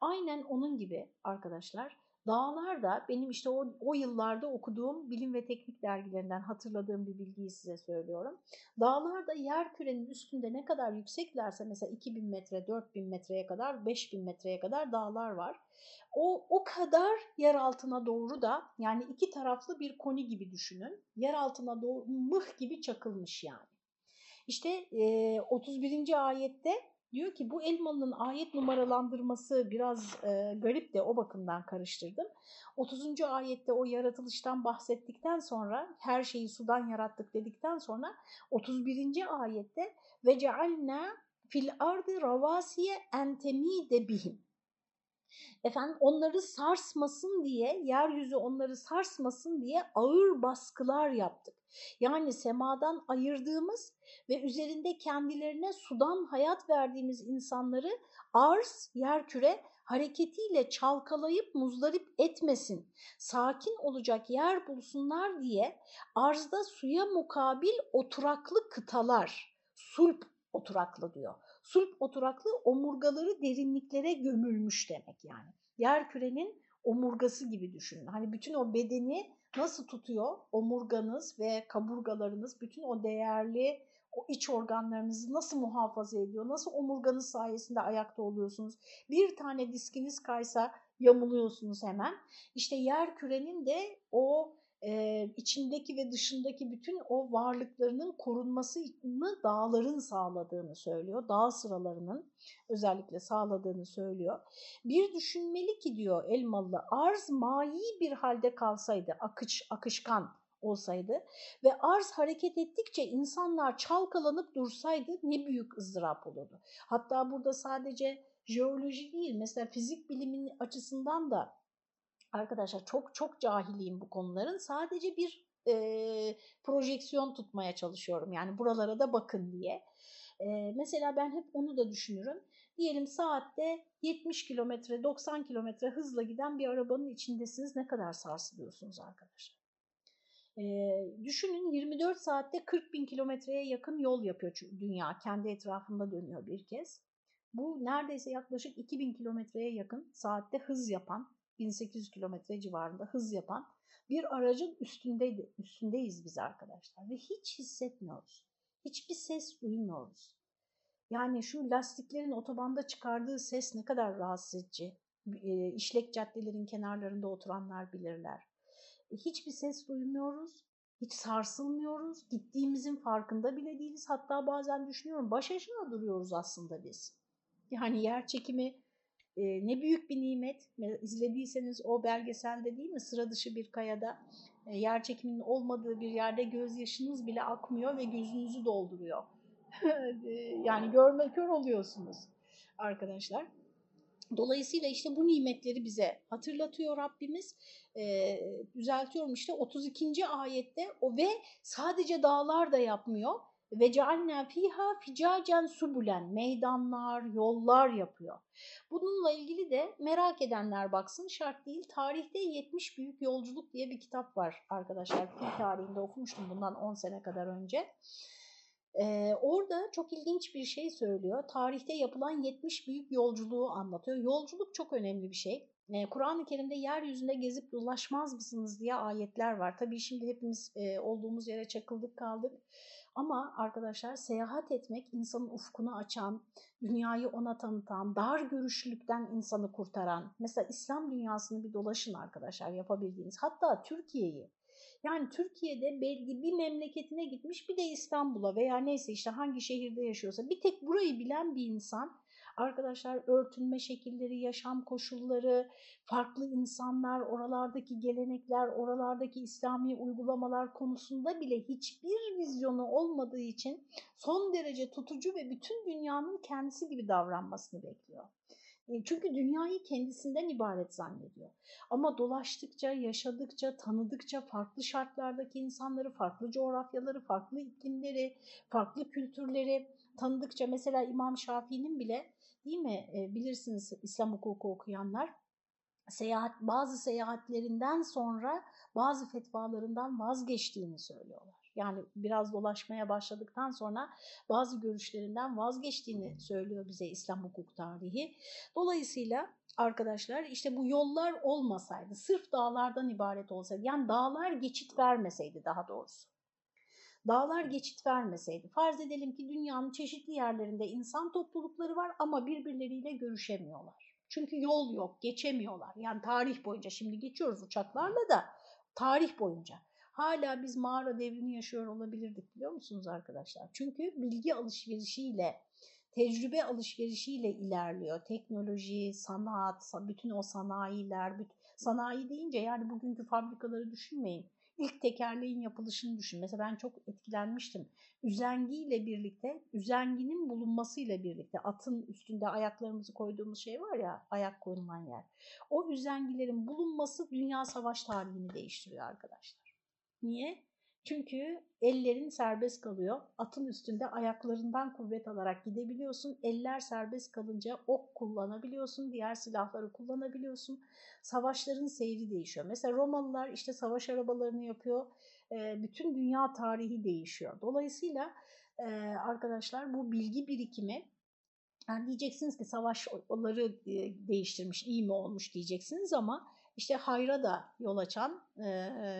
Aynen onun gibi arkadaşlar dağlar da benim işte o, o yıllarda okuduğum bilim ve teknik dergilerinden hatırladığım bir bilgiyi size söylüyorum. Dağlar da yer kürenin üstünde ne kadar yükseklerse mesela 2000 metre, 4000 metreye kadar, 5000 metreye kadar dağlar var. O, o kadar yer altına doğru da yani iki taraflı bir koni gibi düşünün. Yer altına doğru mıh gibi çakılmış yani. İşte e, 31. ayette diyor ki bu elmalının ayet numaralandırması biraz e, garip de o bakımdan karıştırdım. 30. ayette o yaratılıştan bahsettikten sonra her şeyi sudan yarattık dedikten sonra 31. ayette ve cealna fil ardı ravasiye entemide bihim efendim onları sarsmasın diye, yeryüzü onları sarsmasın diye ağır baskılar yaptık. Yani semadan ayırdığımız ve üzerinde kendilerine sudan hayat verdiğimiz insanları arz, yerküre hareketiyle çalkalayıp muzdarip etmesin, sakin olacak yer bulsunlar diye arzda suya mukabil oturaklı kıtalar, sulp oturaklı diyor. Sulp oturaklı omurgaları derinliklere gömülmüş demek yani. Yer kürenin omurgası gibi düşünün. Hani bütün o bedeni nasıl tutuyor? Omurganız ve kaburgalarınız bütün o değerli o iç organlarınızı nasıl muhafaza ediyor? Nasıl omurganız sayesinde ayakta oluyorsunuz? Bir tane diskiniz kaysa yamuluyorsunuz hemen. İşte yer kürenin de o e, içindeki ve dışındaki bütün o varlıklarının korunmasını dağların sağladığını söylüyor. Dağ sıralarının özellikle sağladığını söylüyor. Bir düşünmeli ki diyor Elmalı arz mayi bir halde kalsaydı, akış, akışkan olsaydı ve arz hareket ettikçe insanlar çalkalanıp dursaydı ne büyük ızdırap olurdu. Hatta burada sadece jeoloji değil mesela fizik bilimin açısından da arkadaşlar çok çok cahiliyim bu konuların. Sadece bir e, projeksiyon tutmaya çalışıyorum. Yani buralara da bakın diye. E, mesela ben hep onu da düşünürüm. Diyelim saatte 70 kilometre, 90 kilometre hızla giden bir arabanın içindesiniz. Ne kadar sarsılıyorsunuz arkadaşlar. E, düşünün 24 saatte 40 bin kilometreye yakın yol yapıyor dünya. Kendi etrafında dönüyor bir kez. Bu neredeyse yaklaşık 2000 kilometreye yakın saatte hız yapan 1800 kilometre civarında hız yapan bir aracın üstündeydi, üstündeyiz biz arkadaşlar ve hiç hissetmiyoruz. Hiçbir ses duymuyoruz. Yani şu lastiklerin otobanda çıkardığı ses ne kadar rahatsız edici. E, işlek caddelerin kenarlarında oturanlar bilirler. E, hiçbir ses duymuyoruz. Hiç sarsılmıyoruz. Gittiğimizin farkında bile değiliz. Hatta bazen düşünüyorum baş aşağı duruyoruz aslında biz. Yani yer çekimi e, ne büyük bir nimet. İzlediyseniz o belgeselde değil mi sıra dışı bir kayada e, yer çekiminin olmadığı bir yerde gözyaşınız bile akmıyor ve gözünüzü dolduruyor. E, yani görme kör oluyorsunuz arkadaşlar. Dolayısıyla işte bu nimetleri bize hatırlatıyor Rabbimiz. E, düzeltiyorum işte 32. ayette o ve sadece dağlar da yapmıyor. Ve cealna fiha ficacen subulen meydanlar, yollar yapıyor. Bununla ilgili de merak edenler baksın şart değil. Tarihte 70 Büyük Yolculuk diye bir kitap var arkadaşlar. Fil tarihinde okumuştum bundan 10 sene kadar önce. Ee, orada çok ilginç bir şey söylüyor. Tarihte yapılan 70 büyük yolculuğu anlatıyor. Yolculuk çok önemli bir şey. Ee, Kur'an-ı Kerim'de yeryüzünde gezip dolaşmaz mısınız diye ayetler var. Tabii şimdi hepimiz e, olduğumuz yere çakıldık kaldık. Ama arkadaşlar seyahat etmek insanın ufkunu açan, dünyayı ona tanıtan, dar görüşlülükten insanı kurtaran. Mesela İslam dünyasını bir dolaşın arkadaşlar yapabildiğiniz. Hatta Türkiye'yi. Yani Türkiye'de belki bir memleketine gitmiş bir de İstanbul'a veya neyse işte hangi şehirde yaşıyorsa bir tek burayı bilen bir insan arkadaşlar örtünme şekilleri, yaşam koşulları, farklı insanlar, oralardaki gelenekler, oralardaki İslami uygulamalar konusunda bile hiçbir vizyonu olmadığı için son derece tutucu ve bütün dünyanın kendisi gibi davranmasını bekliyor. E, çünkü dünyayı kendisinden ibaret zannediyor. Ama dolaştıkça, yaşadıkça, tanıdıkça farklı şartlardaki insanları, farklı coğrafyaları, farklı iklimleri, farklı kültürleri tanıdıkça mesela İmam Şafii'nin bile değil mi e, bilirsiniz İslam hukuku okuyanlar seyahat bazı seyahatlerinden sonra bazı fetvalarından vazgeçtiğini söylüyorlar. Yani biraz dolaşmaya başladıktan sonra bazı görüşlerinden vazgeçtiğini söylüyor bize İslam hukuk tarihi. Dolayısıyla arkadaşlar işte bu yollar olmasaydı, sırf dağlardan ibaret olsaydı, yani dağlar geçit vermeseydi daha doğrusu. Dağlar geçit vermeseydi, farz edelim ki dünyanın çeşitli yerlerinde insan toplulukları var ama birbirleriyle görüşemiyorlar. Çünkü yol yok, geçemiyorlar. Yani tarih boyunca, şimdi geçiyoruz uçaklarla da tarih boyunca hala biz mağara devrini yaşıyor olabilirdik biliyor musunuz arkadaşlar? Çünkü bilgi alışverişiyle, tecrübe alışverişiyle ilerliyor. Teknoloji, sanat, bütün o sanayiler, sanayi deyince yani bugünkü fabrikaları düşünmeyin. İlk tekerleğin yapılışını düşün. Mesela ben çok etkilenmiştim. Üzengiyle birlikte, üzenginin bulunmasıyla birlikte atın üstünde ayaklarımızı koyduğumuz şey var ya, ayak koyulan yer. O üzengilerin bulunması dünya savaş tarihini değiştiriyor arkadaşlar. Niye? Çünkü ellerin serbest kalıyor. Atın üstünde ayaklarından kuvvet alarak gidebiliyorsun. Eller serbest kalınca ok kullanabiliyorsun. Diğer silahları kullanabiliyorsun. Savaşların seyri değişiyor. Mesela Romalılar işte savaş arabalarını yapıyor. Bütün dünya tarihi değişiyor. Dolayısıyla arkadaşlar bu bilgi birikimi yani diyeceksiniz ki savaşları değiştirmiş, iyi mi olmuş diyeceksiniz ama işte hayra da yol açan e,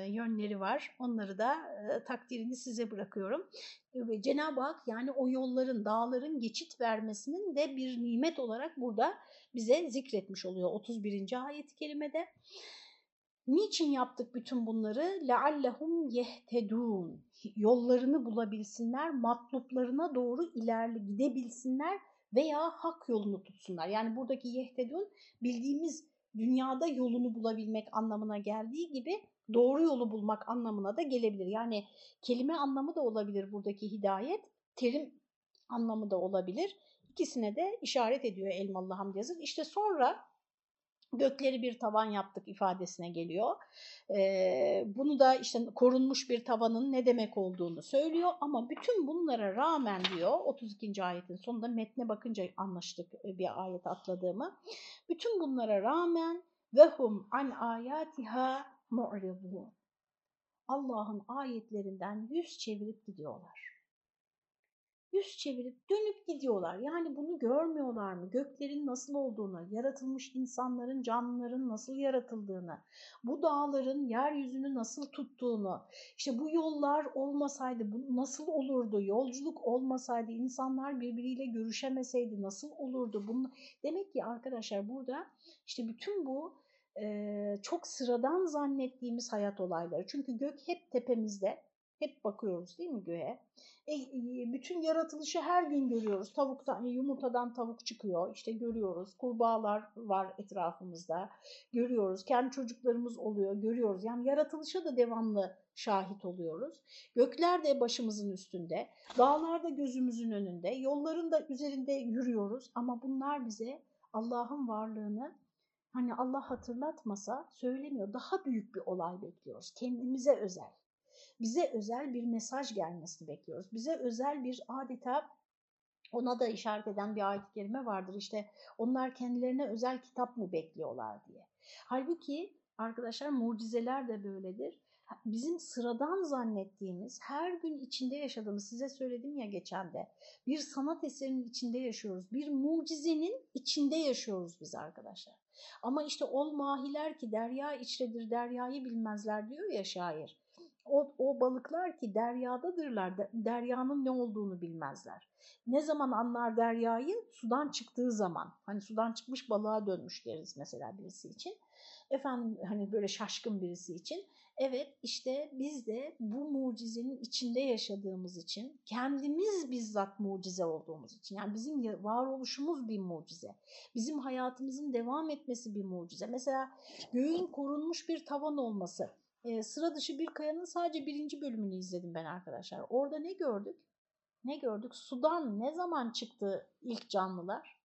yönleri var. Onları da e, takdirini size bırakıyorum. E, Cenab-ı Hak yani o yolların, dağların geçit vermesinin de bir nimet olarak burada bize zikretmiş oluyor 31. ayet-i kerimede. Niçin yaptık bütün bunları? لَعَلَّهُمْ يَهْتَدُونَ Yollarını bulabilsinler, matluplarına doğru ilerle gidebilsinler veya hak yolunu tutsunlar. Yani buradaki yehtedun bildiğimiz dünyada yolunu bulabilmek anlamına geldiği gibi doğru yolu bulmak anlamına da gelebilir. Yani kelime anlamı da olabilir buradaki hidayet, terim anlamı da olabilir. İkisine de işaret ediyor Elmalı Hamdi Yazır. İşte sonra gökleri bir tavan yaptık ifadesine geliyor. Bunu da işte korunmuş bir tavanın ne demek olduğunu söylüyor ama bütün bunlara rağmen diyor 32. ayetin sonunda metne bakınca anlaştık e, bir ayet atladığımı. Bütün bunlara rağmen vehum an ayatiha mu'ridun. Allah'ın ayetlerinden yüz çevirip gidiyorlar. Yüz çevirip dönüp gidiyorlar. Yani bunu görmüyorlar mı? Göklerin nasıl olduğunu, yaratılmış insanların, canlıların nasıl yaratıldığını, bu dağların yeryüzünü nasıl tuttuğunu, işte bu yollar olmasaydı bu nasıl olurdu? Yolculuk olmasaydı, insanlar birbiriyle görüşemeseydi nasıl olurdu? Bunu, demek ki arkadaşlar burada işte bütün bu çok sıradan zannettiğimiz hayat olayları. Çünkü gök hep tepemizde, hep bakıyoruz değil mi göğe? E, bütün yaratılışı her gün görüyoruz. Tavuktan, yumurtadan tavuk çıkıyor. İşte görüyoruz. Kurbağalar var etrafımızda. Görüyoruz. Kendi çocuklarımız oluyor. Görüyoruz. Yani yaratılışa da devamlı şahit oluyoruz. Gökler de başımızın üstünde. Dağlar da gözümüzün önünde. Yolların da üzerinde yürüyoruz. Ama bunlar bize Allah'ın varlığını hani Allah hatırlatmasa söylemiyor. Daha büyük bir olay bekliyoruz. Kendimize özel bize özel bir mesaj gelmesini bekliyoruz. Bize özel bir adeta ona da işaret eden bir ayet-i vardır. İşte onlar kendilerine özel kitap mı bekliyorlar diye. Halbuki arkadaşlar mucizeler de böyledir. Bizim sıradan zannettiğimiz, her gün içinde yaşadığımız, size söyledim ya geçen de, bir sanat eserinin içinde yaşıyoruz. Bir mucizenin içinde yaşıyoruz biz arkadaşlar. Ama işte ol mahiler ki derya içredir, deryayı bilmezler diyor ya şair o, o balıklar ki deryadadırlar, deryanın ne olduğunu bilmezler. Ne zaman anlar deryayı? Sudan çıktığı zaman. Hani sudan çıkmış balığa dönmüş deriz mesela birisi için. Efendim hani böyle şaşkın birisi için. Evet işte biz de bu mucizenin içinde yaşadığımız için, kendimiz bizzat mucize olduğumuz için, yani bizim varoluşumuz bir mucize, bizim hayatımızın devam etmesi bir mucize. Mesela göğün korunmuş bir tavan olması, e, sıra dışı bir kayanın sadece birinci bölümünü izledim ben arkadaşlar. Orada ne gördük? Ne gördük? Sudan ne zaman çıktı ilk canlılar?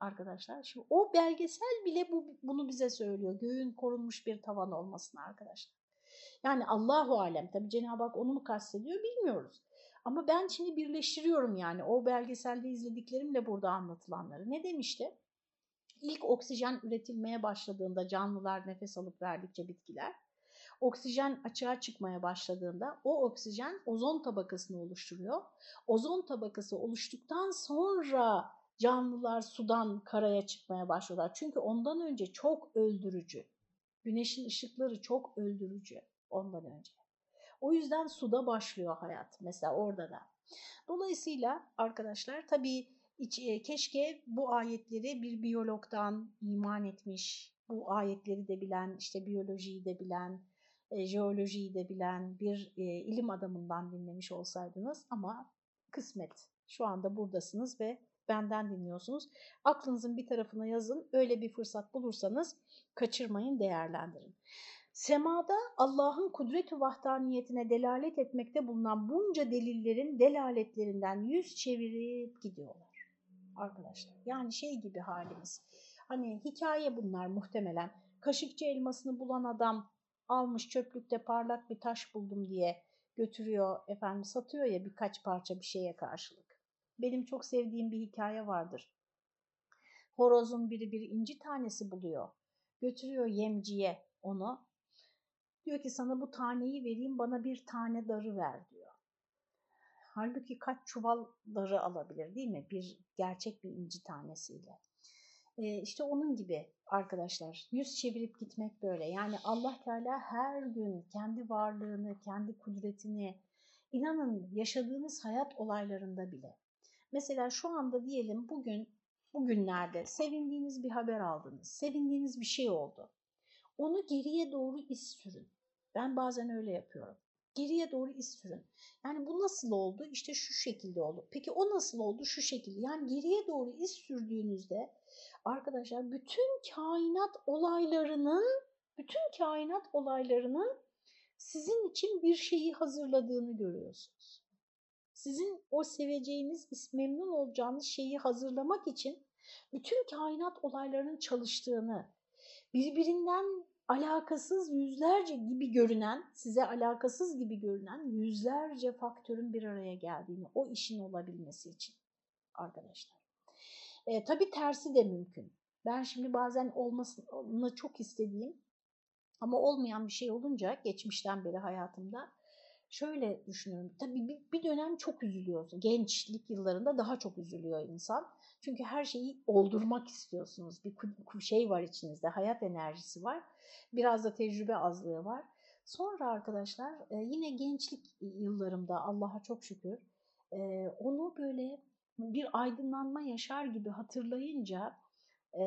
Arkadaşlar şimdi o belgesel bile bu, bunu bize söylüyor. Göğün korunmuş bir tavan olmasını arkadaşlar. Yani Allahu alem tabi Cenab-ı Hak onu mu kastediyor bilmiyoruz. Ama ben şimdi birleştiriyorum yani o belgeselde izlediklerimle burada anlatılanları. Ne demişti? İlk oksijen üretilmeye başladığında canlılar nefes alıp verdikçe bitkiler oksijen açığa çıkmaya başladığında o oksijen ozon tabakasını oluşturuyor. Ozon tabakası oluştuktan sonra canlılar sudan karaya çıkmaya başlıyorlar. Çünkü ondan önce çok öldürücü. Güneşin ışıkları çok öldürücü ondan önce. O yüzden suda başlıyor hayat mesela orada da. Dolayısıyla arkadaşlar tabii e, keşke bu ayetleri bir biyologdan iman etmiş, bu ayetleri de bilen, işte biyolojiyi de bilen, e, jeolojiyi de bilen bir e, ilim adamından dinlemiş olsaydınız ama kısmet. Şu anda buradasınız ve benden dinliyorsunuz. Aklınızın bir tarafına yazın. Öyle bir fırsat bulursanız kaçırmayın, değerlendirin. Semada Allah'ın kudret-i vahdaniyetine delalet etmekte bulunan bunca delillerin delaletlerinden yüz çevirip gidiyorlar arkadaşlar. Yani şey gibi halimiz. Hani hikaye bunlar muhtemelen. Kaşıkçı elmasını bulan adam almış çöplükte parlak bir taş buldum diye götürüyor efendim satıyor ya birkaç parça bir şeye karşılık. Benim çok sevdiğim bir hikaye vardır. Horozun biri bir inci tanesi buluyor. Götürüyor yemciye onu. Diyor ki sana bu taneyi vereyim bana bir tane darı ver diyor. Halbuki kaç çuval darı alabilir değil mi? Bir gerçek bir inci tanesiyle. Ee, işte onun gibi arkadaşlar yüz çevirip gitmek böyle. Yani Allah Teala her gün kendi varlığını, kendi kudretini inanın yaşadığınız hayat olaylarında bile. Mesela şu anda diyelim bugün bugünlerde sevindiğiniz bir haber aldınız. Sevindiğiniz bir şey oldu. Onu geriye doğru iz sürün. Ben bazen öyle yapıyorum. Geriye doğru iz sürün. Yani bu nasıl oldu? İşte şu şekilde oldu. Peki o nasıl oldu? Şu şekilde. Yani geriye doğru iz sürdüğünüzde arkadaşlar bütün kainat olaylarının bütün kainat olaylarının sizin için bir şeyi hazırladığını görüyorsunuz. Sizin o seveceğiniz, memnun olacağınız şeyi hazırlamak için bütün kainat olaylarının çalıştığını, birbirinden alakasız yüzlerce gibi görünen, size alakasız gibi görünen yüzlerce faktörün bir araya geldiğini, o işin olabilmesi için arkadaşlar. E, tabii tersi de mümkün. Ben şimdi bazen olmasını çok istediğim ama olmayan bir şey olunca geçmişten beri hayatımda şöyle düşünüyorum. Tabii bir, bir dönem çok üzülüyorsun. Gençlik yıllarında daha çok üzülüyor insan. Çünkü her şeyi oldurmak istiyorsunuz. Bir şey var içinizde, hayat enerjisi var. Biraz da tecrübe azlığı var. Sonra arkadaşlar yine gençlik yıllarımda Allah'a çok şükür onu böyle bir aydınlanma yaşar gibi hatırlayınca e,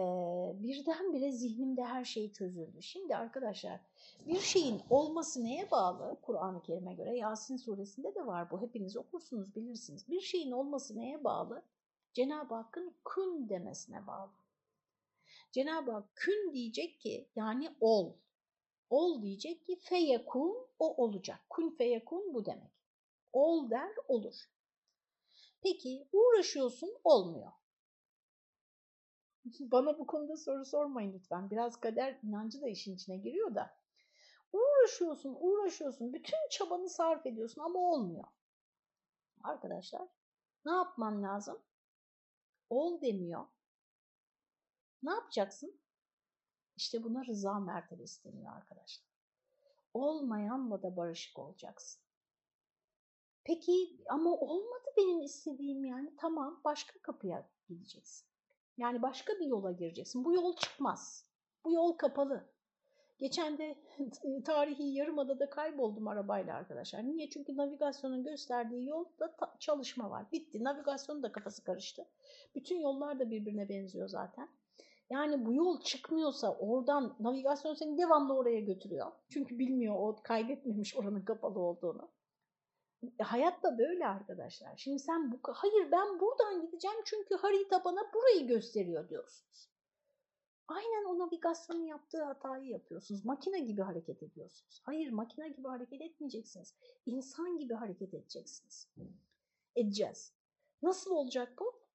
birdenbire zihnimde her şey çözüldü. Şimdi arkadaşlar bir şeyin olması neye bağlı? Kur'an-ı Kerim'e göre Yasin suresinde de var bu. Hepiniz okursunuz bilirsiniz. Bir şeyin olması neye bağlı? Cenab-ı Hakk'ın kün demesine bağlı. Cenab-ı Hak kün diyecek ki yani ol. Ol diyecek ki feyekun o olacak. Kun feyekun bu demek. Ol der olur. Peki uğraşıyorsun olmuyor. Bana bu konuda soru sormayın lütfen. Biraz kader inancı da işin içine giriyor da. Uğraşıyorsun, uğraşıyorsun, bütün çabanı sarf ediyorsun ama olmuyor. Arkadaşlar ne yapman lazım? Ol demiyor. Ne yapacaksın? İşte buna rıza mertebesi deniyor arkadaşlar. Olmayanla da barışık olacaksın. Peki ama olmadı benim istediğim yani. Tamam başka kapıya gideceksin. Yani başka bir yola gireceksin. Bu yol çıkmaz. Bu yol kapalı. Geçen de tarihi Yarımada'da kayboldum arabayla arkadaşlar. Niye? Çünkü navigasyonun gösterdiği yolda çalışma var. Bitti. Navigasyonun da kafası karıştı. Bütün yollar da birbirine benziyor zaten. Yani bu yol çıkmıyorsa oradan navigasyon seni devamlı oraya götürüyor. Çünkü bilmiyor o kaybetmemiş oranın kapalı olduğunu. E, hayat da böyle arkadaşlar. Şimdi sen bu hayır ben buradan gideceğim çünkü harita bana burayı gösteriyor diyorsunuz. Aynen o navigasyonun yaptığı hatayı yapıyorsunuz. Makine gibi hareket ediyorsunuz. Hayır makine gibi hareket etmeyeceksiniz. İnsan gibi hareket edeceksiniz. Edeceğiz. Nasıl olacak bu?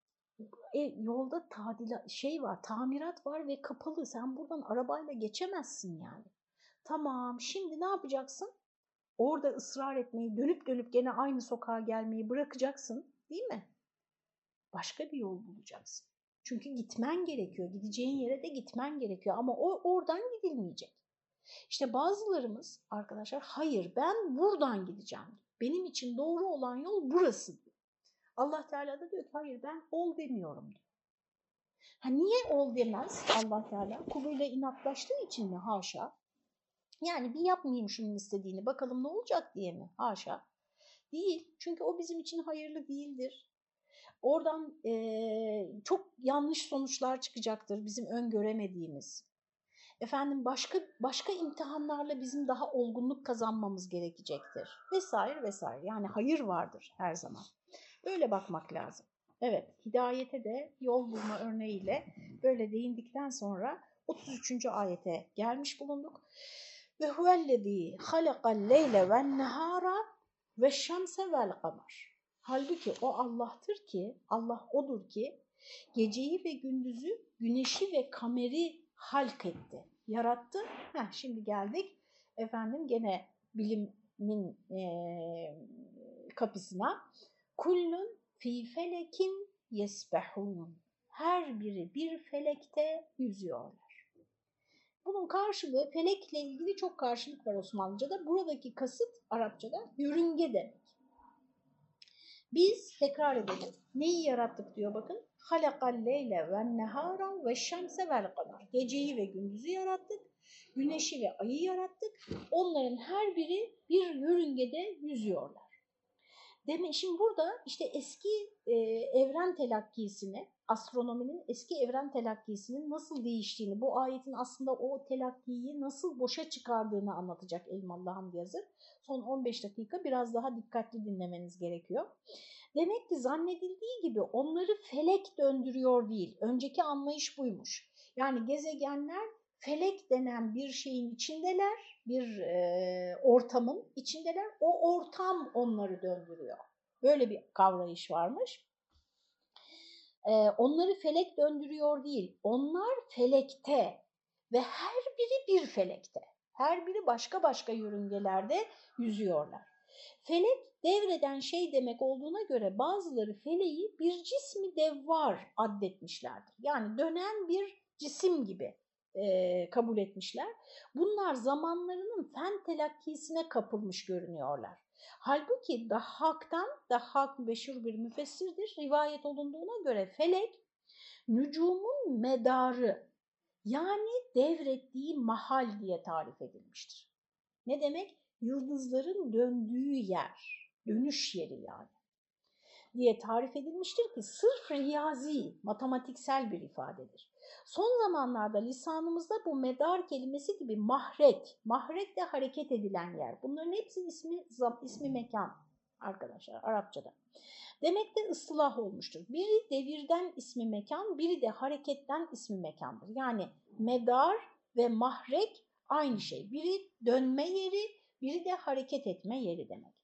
E, yolda tadila şey var, tamirat var ve kapalı. Sen buradan arabayla geçemezsin yani. Tamam, şimdi ne yapacaksın? Orada ısrar etmeyi, dönüp dönüp gene aynı sokağa gelmeyi bırakacaksın, değil mi? Başka bir yol bulacaksın. Çünkü gitmen gerekiyor, gideceğin yere de gitmen gerekiyor ama o oradan gidilmeyecek. İşte bazılarımız arkadaşlar hayır ben buradan gideceğim. Benim için doğru olan yol burası Allah Teala da diyor ki hayır ben ol demiyorum diyor. Ha niye ol demez Allah Teala? Kuluyla inatlaştığı için mi? Haşa. Yani bir yapmayayım şunun istediğini bakalım ne olacak diye mi? Haşa. Değil. Çünkü o bizim için hayırlı değildir. Oradan e, çok yanlış sonuçlar çıkacaktır bizim öngöremediğimiz. Efendim başka başka imtihanlarla bizim daha olgunluk kazanmamız gerekecektir. Vesaire vesaire. Yani hayır vardır her zaman. Böyle bakmak lazım. Evet, hidayete de yol bulma örneğiyle böyle değindikten sonra 33. ayete gelmiş bulunduk. Ve huvellezî halakal leyle ven nehara ve şemse vel kamar. Halbuki o Allah'tır ki, Allah odur ki geceyi ve gündüzü, güneşi ve kameri halk etti, yarattı. Heh, şimdi geldik efendim gene bilimin e, kapısına. Kullun fi felekin yesbehun. Her biri bir felekte yüzüyorlar. Bunun karşılığı felekle ilgili çok karşılık var Osmanlıca'da. Buradaki kasıt Arapçada yörünge demek. Biz tekrar edelim. Neyi yarattık diyor bakın. Halakal leyle ve nehara ve şemse vel kamar. Geceyi ve gündüzü yarattık. Güneşi ve ayı yarattık. Onların her biri bir yörüngede yüzüyorlar. Demek şimdi burada işte eski e, evren telakkisini, astronominin eski evren telakkisinin nasıl değiştiğini, bu ayetin aslında o telakkiyi nasıl boşa çıkardığını anlatacak Elmalı Hamdi Yazır. Son 15 dakika biraz daha dikkatli dinlemeniz gerekiyor. Demek ki zannedildiği gibi onları felek döndürüyor değil. Önceki anlayış buymuş. Yani gezegenler felek denen bir şeyin içindeler, bir e, ortamın içindeler. O ortam onları döndürüyor. Böyle bir kavrayış varmış. E, onları felek döndürüyor değil, onlar felekte ve her biri bir felekte. Her biri başka başka yörüngelerde yüzüyorlar. Felek devreden şey demek olduğuna göre bazıları feleği bir cismi devvar addetmişlerdir. Yani dönen bir cisim gibi kabul etmişler. Bunlar zamanlarının fen telakkisine kapılmış görünüyorlar. Halbuki Dahhak'tan, Dahhak meşhur bir müfessirdir, rivayet olunduğuna göre felek, nücumun medarı yani devrettiği mahal diye tarif edilmiştir. Ne demek? Yıldızların döndüğü yer, dönüş yeri yani diye tarif edilmiştir ki sırf riyazi, matematiksel bir ifadedir. Son zamanlarda lisanımızda bu medar kelimesi gibi mahrek, mahrek de hareket edilen yer. Bunların hepsi ismi, ismi mekan arkadaşlar Arapçada. Demek de ıslah olmuştur. Biri devirden ismi mekan, biri de hareketten ismi mekandır. Yani medar ve mahrek aynı şey. Biri dönme yeri, biri de hareket etme yeri demek.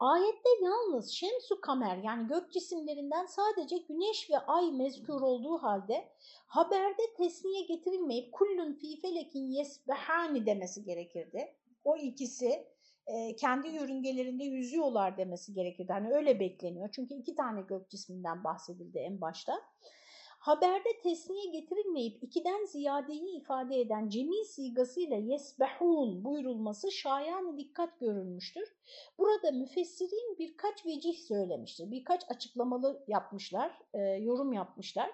Ayette yalnız şemsu kamer yani gök cisimlerinden sadece güneş ve ay mezkur olduğu halde haberde tesniye getirilmeyip kullun fi felekin yesbehani demesi gerekirdi. O ikisi e, kendi yörüngelerinde yüzüyorlar demesi gerekirdi. Hani öyle bekleniyor. Çünkü iki tane gök cisminden bahsedildi en başta. Haberde tesniye getirilmeyip ikiden ziyadeyi ifade eden cemi sigasıyla yesbehun buyurulması şayan dikkat görülmüştür. Burada müfessirin birkaç vecih söylemiştir. Birkaç açıklamalı yapmışlar, e, yorum yapmışlar.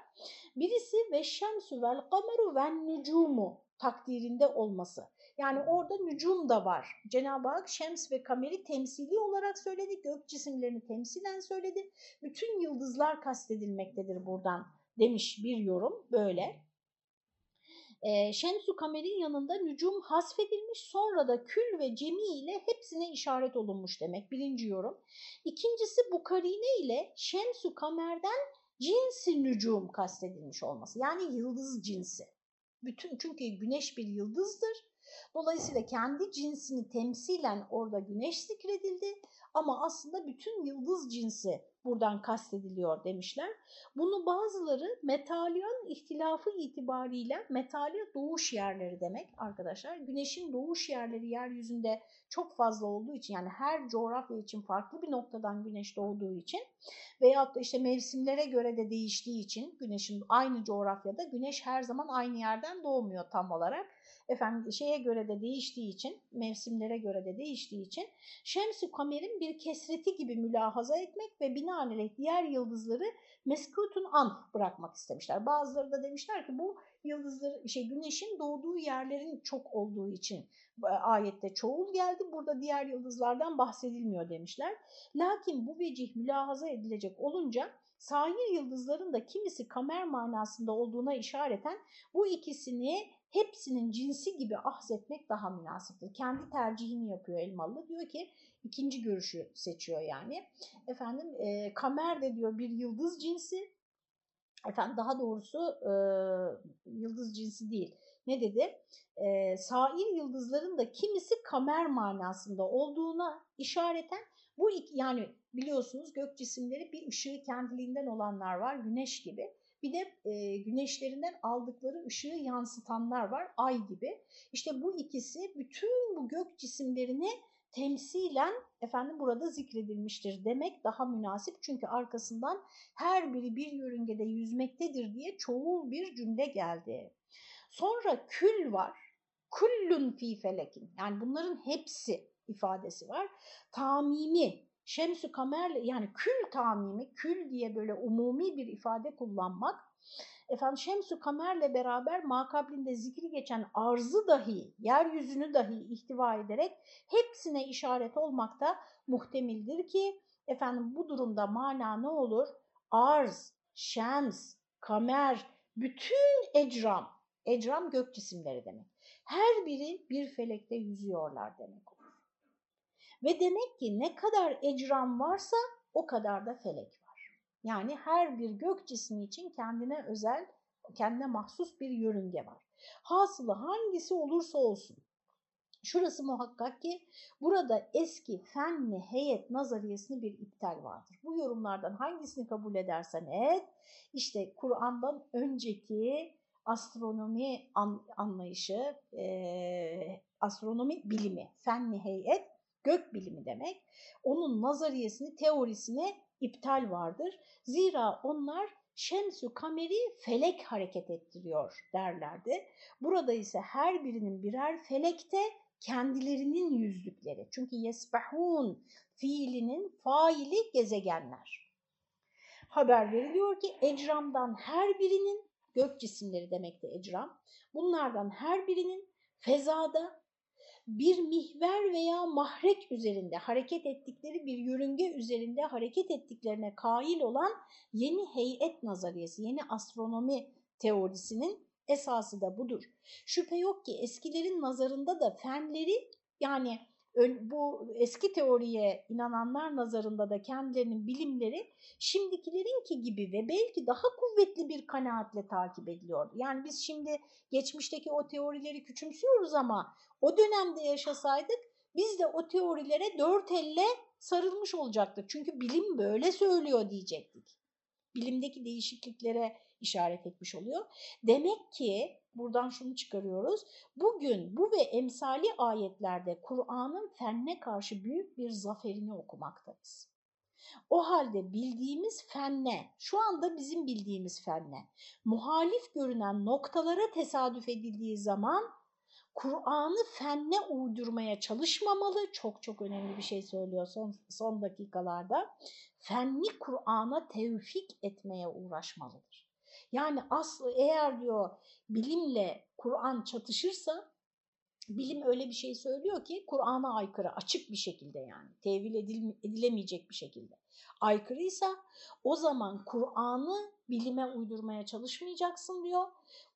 Birisi ve şemsu vel kameru ve nucumu takdirinde olması. Yani orada nücum da var. Cenab-ı Hak şems ve kameri temsili olarak söyledi, gök cisimlerini temsilen söyledi. Bütün yıldızlar kastedilmektedir buradan demiş bir yorum böyle. E, Şemsu Kamer'in yanında nücum hasfedilmiş sonra da kül ve cemi ile hepsine işaret olunmuş demek birinci yorum. İkincisi bu karine ile Şemsu Kamer'den cinsi nücum kastedilmiş olması yani yıldız cinsi. Bütün çünkü güneş bir yıldızdır. Dolayısıyla kendi cinsini temsilen orada güneş zikredildi ama aslında bütün yıldız cinsi buradan kastediliyor demişler. Bunu bazıları metalyon ihtilafı itibariyle metalya doğuş yerleri demek arkadaşlar. Güneşin doğuş yerleri yeryüzünde çok fazla olduğu için yani her coğrafya için farklı bir noktadan güneş doğduğu için veyahut da işte mevsimlere göre de değiştiği için güneşin aynı coğrafyada güneş her zaman aynı yerden doğmuyor tam olarak efendim şeye göre de değiştiği için, mevsimlere göre de değiştiği için Şems-i Kamer'in bir kesreti gibi mülahaza etmek ve binaenaleyh diğer yıldızları meskutun an bırakmak istemişler. Bazıları da demişler ki bu yıldızları, şey güneşin doğduğu yerlerin çok olduğu için e, ayette çoğul geldi. Burada diğer yıldızlardan bahsedilmiyor demişler. Lakin bu vecih mülahaza edilecek olunca sahir yıldızların da kimisi kamer manasında olduğuna işareten bu ikisini hepsinin cinsi gibi ahzetmek daha münasiptir. Kendi tercihini yapıyor Elmalı. Diyor ki ikinci görüşü seçiyor yani. Efendim e, kamer de diyor bir yıldız cinsi. Efendim daha doğrusu e, yıldız cinsi değil. Ne dedi? E, sair yıldızların da kimisi kamer manasında olduğuna işareten bu yani biliyorsunuz gök cisimleri bir ışığı kendiliğinden olanlar var güneş gibi. Bir de e, güneşlerinden aldıkları ışığı yansıtanlar var ay gibi. İşte bu ikisi bütün bu gök cisimlerini temsilen efendim burada zikredilmiştir demek daha münasip. Çünkü arkasından her biri bir yörüngede yüzmektedir diye çoğul bir cümle geldi. Sonra kül var. Kullun fi felekin. Yani bunların hepsi ifadesi var. Tamimi Şemsü kamerle yani kül tamimi, kül diye böyle umumi bir ifade kullanmak, efendim şemsü kamerle beraber makablinde zikri geçen arzı dahi, yeryüzünü dahi ihtiva ederek hepsine işaret olmakta muhtemildir ki, efendim bu durumda mana ne olur? Arz, şems, kamer, bütün ecram, ecram gök cisimleri demek. Her biri bir felekte yüzüyorlar demek. Ve demek ki ne kadar ecram varsa o kadar da felek var. Yani her bir gök cismi için kendine özel, kendine mahsus bir yörünge var. Hasılı hangisi olursa olsun. Şurası muhakkak ki burada eski fenli heyet nazariyesini bir iptal vardır. Bu yorumlardan hangisini kabul edersen et, işte Kur'an'dan önceki astronomi anlayışı, e, astronomi bilimi, fenli heyet gök bilimi demek. Onun nazariyesini, teorisine iptal vardır. Zira onlar şemsü kameri felek hareket ettiriyor derlerdi. Burada ise her birinin birer felekte kendilerinin yüzdükleri. Çünkü yesbehun fiilinin faili gezegenler. Haber veriliyor ki ecramdan her birinin, gök cisimleri demek de ecram, bunlardan her birinin fezada bir mihver veya mahrek üzerinde hareket ettikleri bir yörünge üzerinde hareket ettiklerine kail olan yeni heyet nazariyesi, yeni astronomi teorisinin esası da budur. Şüphe yok ki eskilerin nazarında da fenleri yani bu eski teoriye inananlar nazarında da kendilerinin bilimleri şimdikilerinki gibi ve belki daha kuvvetli bir kanaatle takip ediliyor. Yani biz şimdi geçmişteki o teorileri küçümsüyoruz ama o dönemde yaşasaydık biz de o teorilere dört elle sarılmış olacaktık. Çünkü bilim böyle söylüyor diyecektik. Bilimdeki değişikliklere işaret etmiş oluyor. Demek ki buradan şunu çıkarıyoruz. Bugün bu ve emsali ayetlerde Kur'an'ın fenne karşı büyük bir zaferini okumaktayız. O halde bildiğimiz fenne, şu anda bizim bildiğimiz fenne, muhalif görünen noktalara tesadüf edildiği zaman Kur'an'ı fenne uydurmaya çalışmamalı. Çok çok önemli bir şey söylüyor son, son dakikalarda. Fenni Kur'an'a tevfik etmeye uğraşmalıdır. Yani aslı eğer diyor bilimle Kur'an çatışırsa bilim öyle bir şey söylüyor ki Kur'an'a aykırı açık bir şekilde yani tevil edilemeyecek bir şekilde aykırıysa o zaman Kur'an'ı bilime uydurmaya çalışmayacaksın diyor.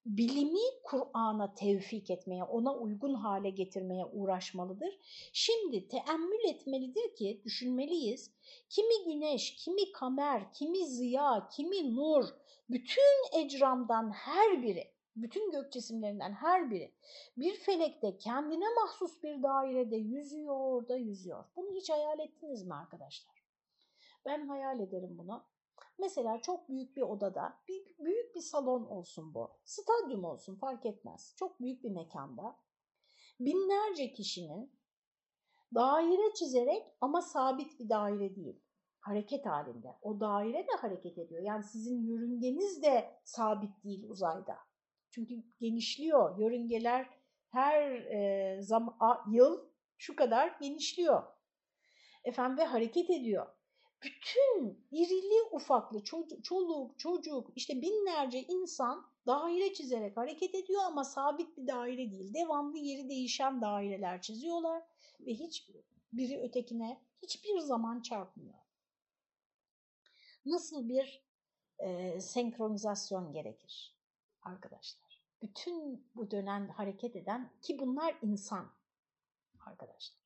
Bilimi Kur'an'a tevfik etmeye, ona uygun hale getirmeye uğraşmalıdır. Şimdi teemmül etmelidir ki düşünmeliyiz. Kimi güneş, kimi kamer, kimi ziya, kimi nur, bütün ecramdan her biri, bütün gök cisimlerinden her biri bir felekte kendine mahsus bir dairede yüzüyor da yüzüyor. Bunu hiç hayal ettiniz mi arkadaşlar? Ben hayal ederim bunu. Mesela çok büyük bir odada, bir, büyük bir salon olsun bu, stadyum olsun fark etmez. Çok büyük bir mekanda binlerce kişinin daire çizerek ama sabit bir daire değil hareket halinde. O daire de hareket ediyor. Yani sizin yörüngeniz de sabit değil uzayda. Çünkü genişliyor. Yörüngeler her e, zam yıl şu kadar genişliyor. Efendim ve hareket ediyor. Bütün irili ufaklı çocuk, çoluk, çocuk, işte binlerce insan daire çizerek hareket ediyor ama sabit bir daire değil. Devamlı yeri değişen daireler çiziyorlar ve hiç biri ötekine hiçbir zaman çarpmıyor nasıl bir e, senkronizasyon gerekir arkadaşlar? Bütün bu dönem hareket eden ki bunlar insan arkadaşlar.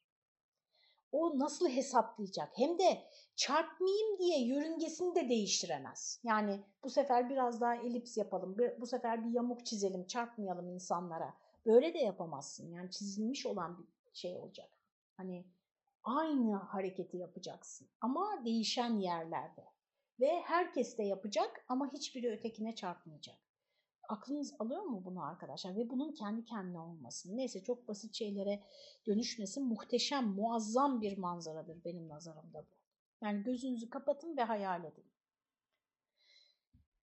O nasıl hesaplayacak? Hem de çarpmayayım diye yörüngesini de değiştiremez. Yani bu sefer biraz daha elips yapalım, bu sefer bir yamuk çizelim, çarpmayalım insanlara. Böyle de yapamazsın. Yani çizilmiş olan bir şey olacak. Hani aynı hareketi yapacaksın ama değişen yerlerde ve herkes de yapacak ama hiçbiri ötekine çarpmayacak. Aklınız alıyor mu bunu arkadaşlar? Ve bunun kendi kendine olmasın. Neyse çok basit şeylere dönüşmesin. Muhteşem, muazzam bir manzaradır benim nazarımda bu. Yani gözünüzü kapatın ve hayal edin.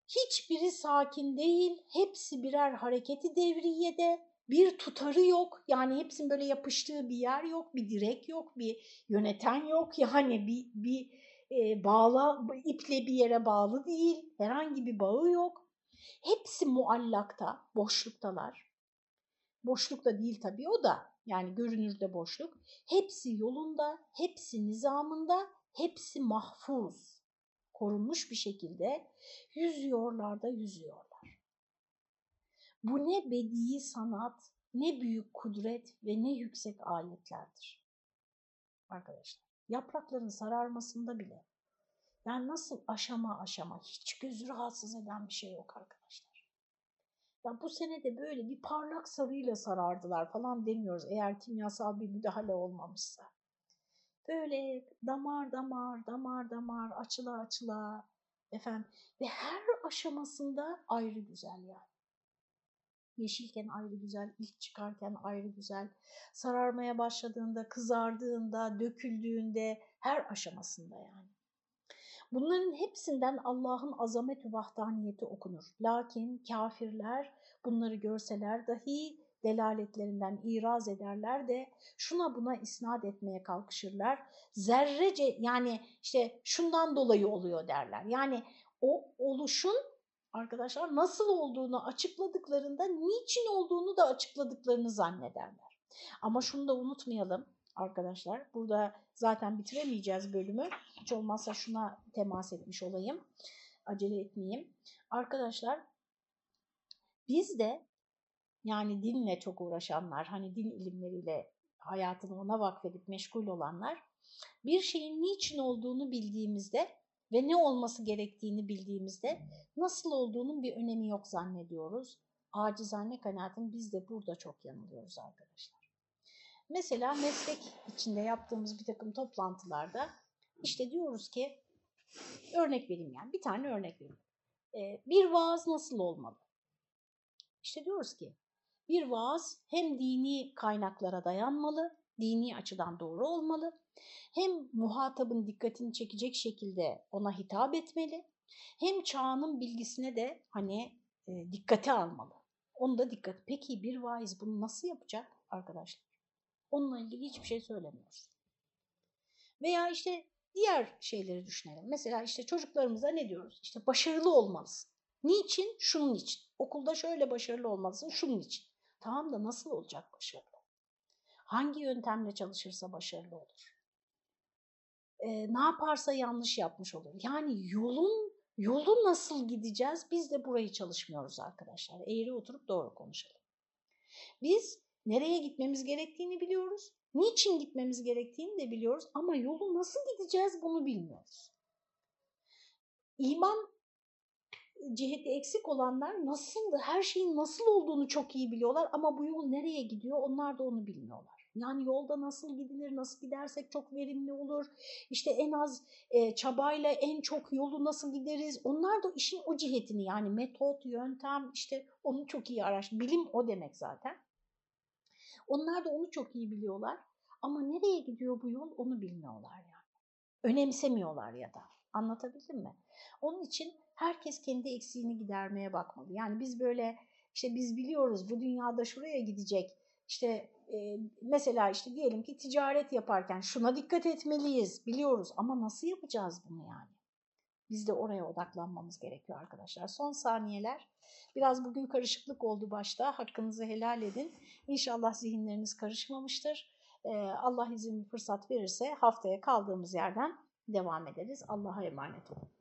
Hiçbiri sakin değil, hepsi birer hareketi devriyede, bir tutarı yok. Yani hepsinin böyle yapıştığı bir yer yok, bir direk yok, bir yöneten yok. Yani bir, bir e, bağla, iple bir yere bağlı değil, herhangi bir bağı yok. Hepsi muallakta, boşluktalar. Boşlukta değil tabii o da, yani görünürde boşluk. Hepsi yolunda, hepsi nizamında, hepsi mahfuz, korunmuş bir şekilde yüzüyorlar da yüzüyorlar. Bu ne bedi'i sanat, ne büyük kudret ve ne yüksek ayetlerdir. Arkadaşlar yaprakların sararmasında bile. Yani nasıl aşama aşama hiç gözü rahatsız eden bir şey yok arkadaşlar. Ya bu sene de böyle bir parlak sarıyla sarardılar falan demiyoruz eğer kimyasal bir müdahale olmamışsa. Böyle damar damar damar damar açıla açıla efendim ve her aşamasında ayrı güzel yani. Yeşilken ayrı güzel, ilk çıkarken ayrı güzel, sararmaya başladığında, kızardığında, döküldüğünde her aşamasında yani. Bunların hepsinden Allah'ın azamet ve vahdaniyeti okunur. Lakin kafirler bunları görseler dahi delaletlerinden iraz ederler de şuna buna isnat etmeye kalkışırlar. Zerrece yani işte şundan dolayı oluyor derler. Yani o oluşun arkadaşlar nasıl olduğunu açıkladıklarında niçin olduğunu da açıkladıklarını zannederler. Ama şunu da unutmayalım arkadaşlar. Burada zaten bitiremeyeceğiz bölümü. Hiç olmazsa şuna temas etmiş olayım. Acele etmeyeyim. Arkadaşlar biz de yani dinle çok uğraşanlar, hani din ilimleriyle hayatını ona vakfedip meşgul olanlar bir şeyin niçin olduğunu bildiğimizde ve ne olması gerektiğini bildiğimizde nasıl olduğunun bir önemi yok zannediyoruz. Acizane kanaatim biz de burada çok yanılıyoruz arkadaşlar. Mesela meslek içinde yaptığımız bir takım toplantılarda işte diyoruz ki örnek vereyim yani bir tane örnek vereyim. Ee, bir vaaz nasıl olmalı? İşte diyoruz ki bir vaaz hem dini kaynaklara dayanmalı, dini açıdan doğru olmalı, hem muhatabın dikkatini çekecek şekilde ona hitap etmeli, hem çağının bilgisine de hani e, dikkate almalı. Onu da dikkat. Peki bir vaiz bunu nasıl yapacak arkadaşlar? Onunla ilgili hiçbir şey söylemiyoruz. Veya işte diğer şeyleri düşünelim. Mesela işte çocuklarımıza ne diyoruz? İşte başarılı olmalısın. Niçin? Şunun için. Okulda şöyle başarılı olmalısın, şunun için. Tamam da nasıl olacak başarılı? Hangi yöntemle çalışırsa başarılı olur? Ee, ne yaparsa yanlış yapmış olur. Yani yolun yolu nasıl gideceğiz? Biz de burayı çalışmıyoruz arkadaşlar. Eğri oturup doğru konuşalım. Biz nereye gitmemiz gerektiğini biliyoruz. Niçin gitmemiz gerektiğini de biliyoruz ama yolu nasıl gideceğiz bunu bilmiyoruz. İman ciheti eksik olanlar nasıl, her şeyin nasıl olduğunu çok iyi biliyorlar ama bu yol nereye gidiyor onlar da onu bilmiyorlar. Yani yolda nasıl gidilir, nasıl gidersek çok verimli olur, işte en az e, çabayla en çok yolu nasıl gideriz, onlar da işin o cihetini yani metot, yöntem işte onu çok iyi araş, bilim o demek zaten. Onlar da onu çok iyi biliyorlar ama nereye gidiyor bu yol onu bilmiyorlar yani. Önemsemiyorlar ya da. Anlatabildim mi? Onun için herkes kendi eksiğini gidermeye bakmalı. Yani biz böyle işte biz biliyoruz bu dünyada şuraya gidecek. İşte e, mesela işte diyelim ki ticaret yaparken şuna dikkat etmeliyiz biliyoruz ama nasıl yapacağız bunu yani? Biz de oraya odaklanmamız gerekiyor arkadaşlar. Son saniyeler. Biraz bugün karışıklık oldu başta. Hakkınızı helal edin. İnşallah zihinleriniz karışmamıştır. Ee, Allah izin fırsat verirse haftaya kaldığımız yerden devam ederiz. Allah'a emanet olun.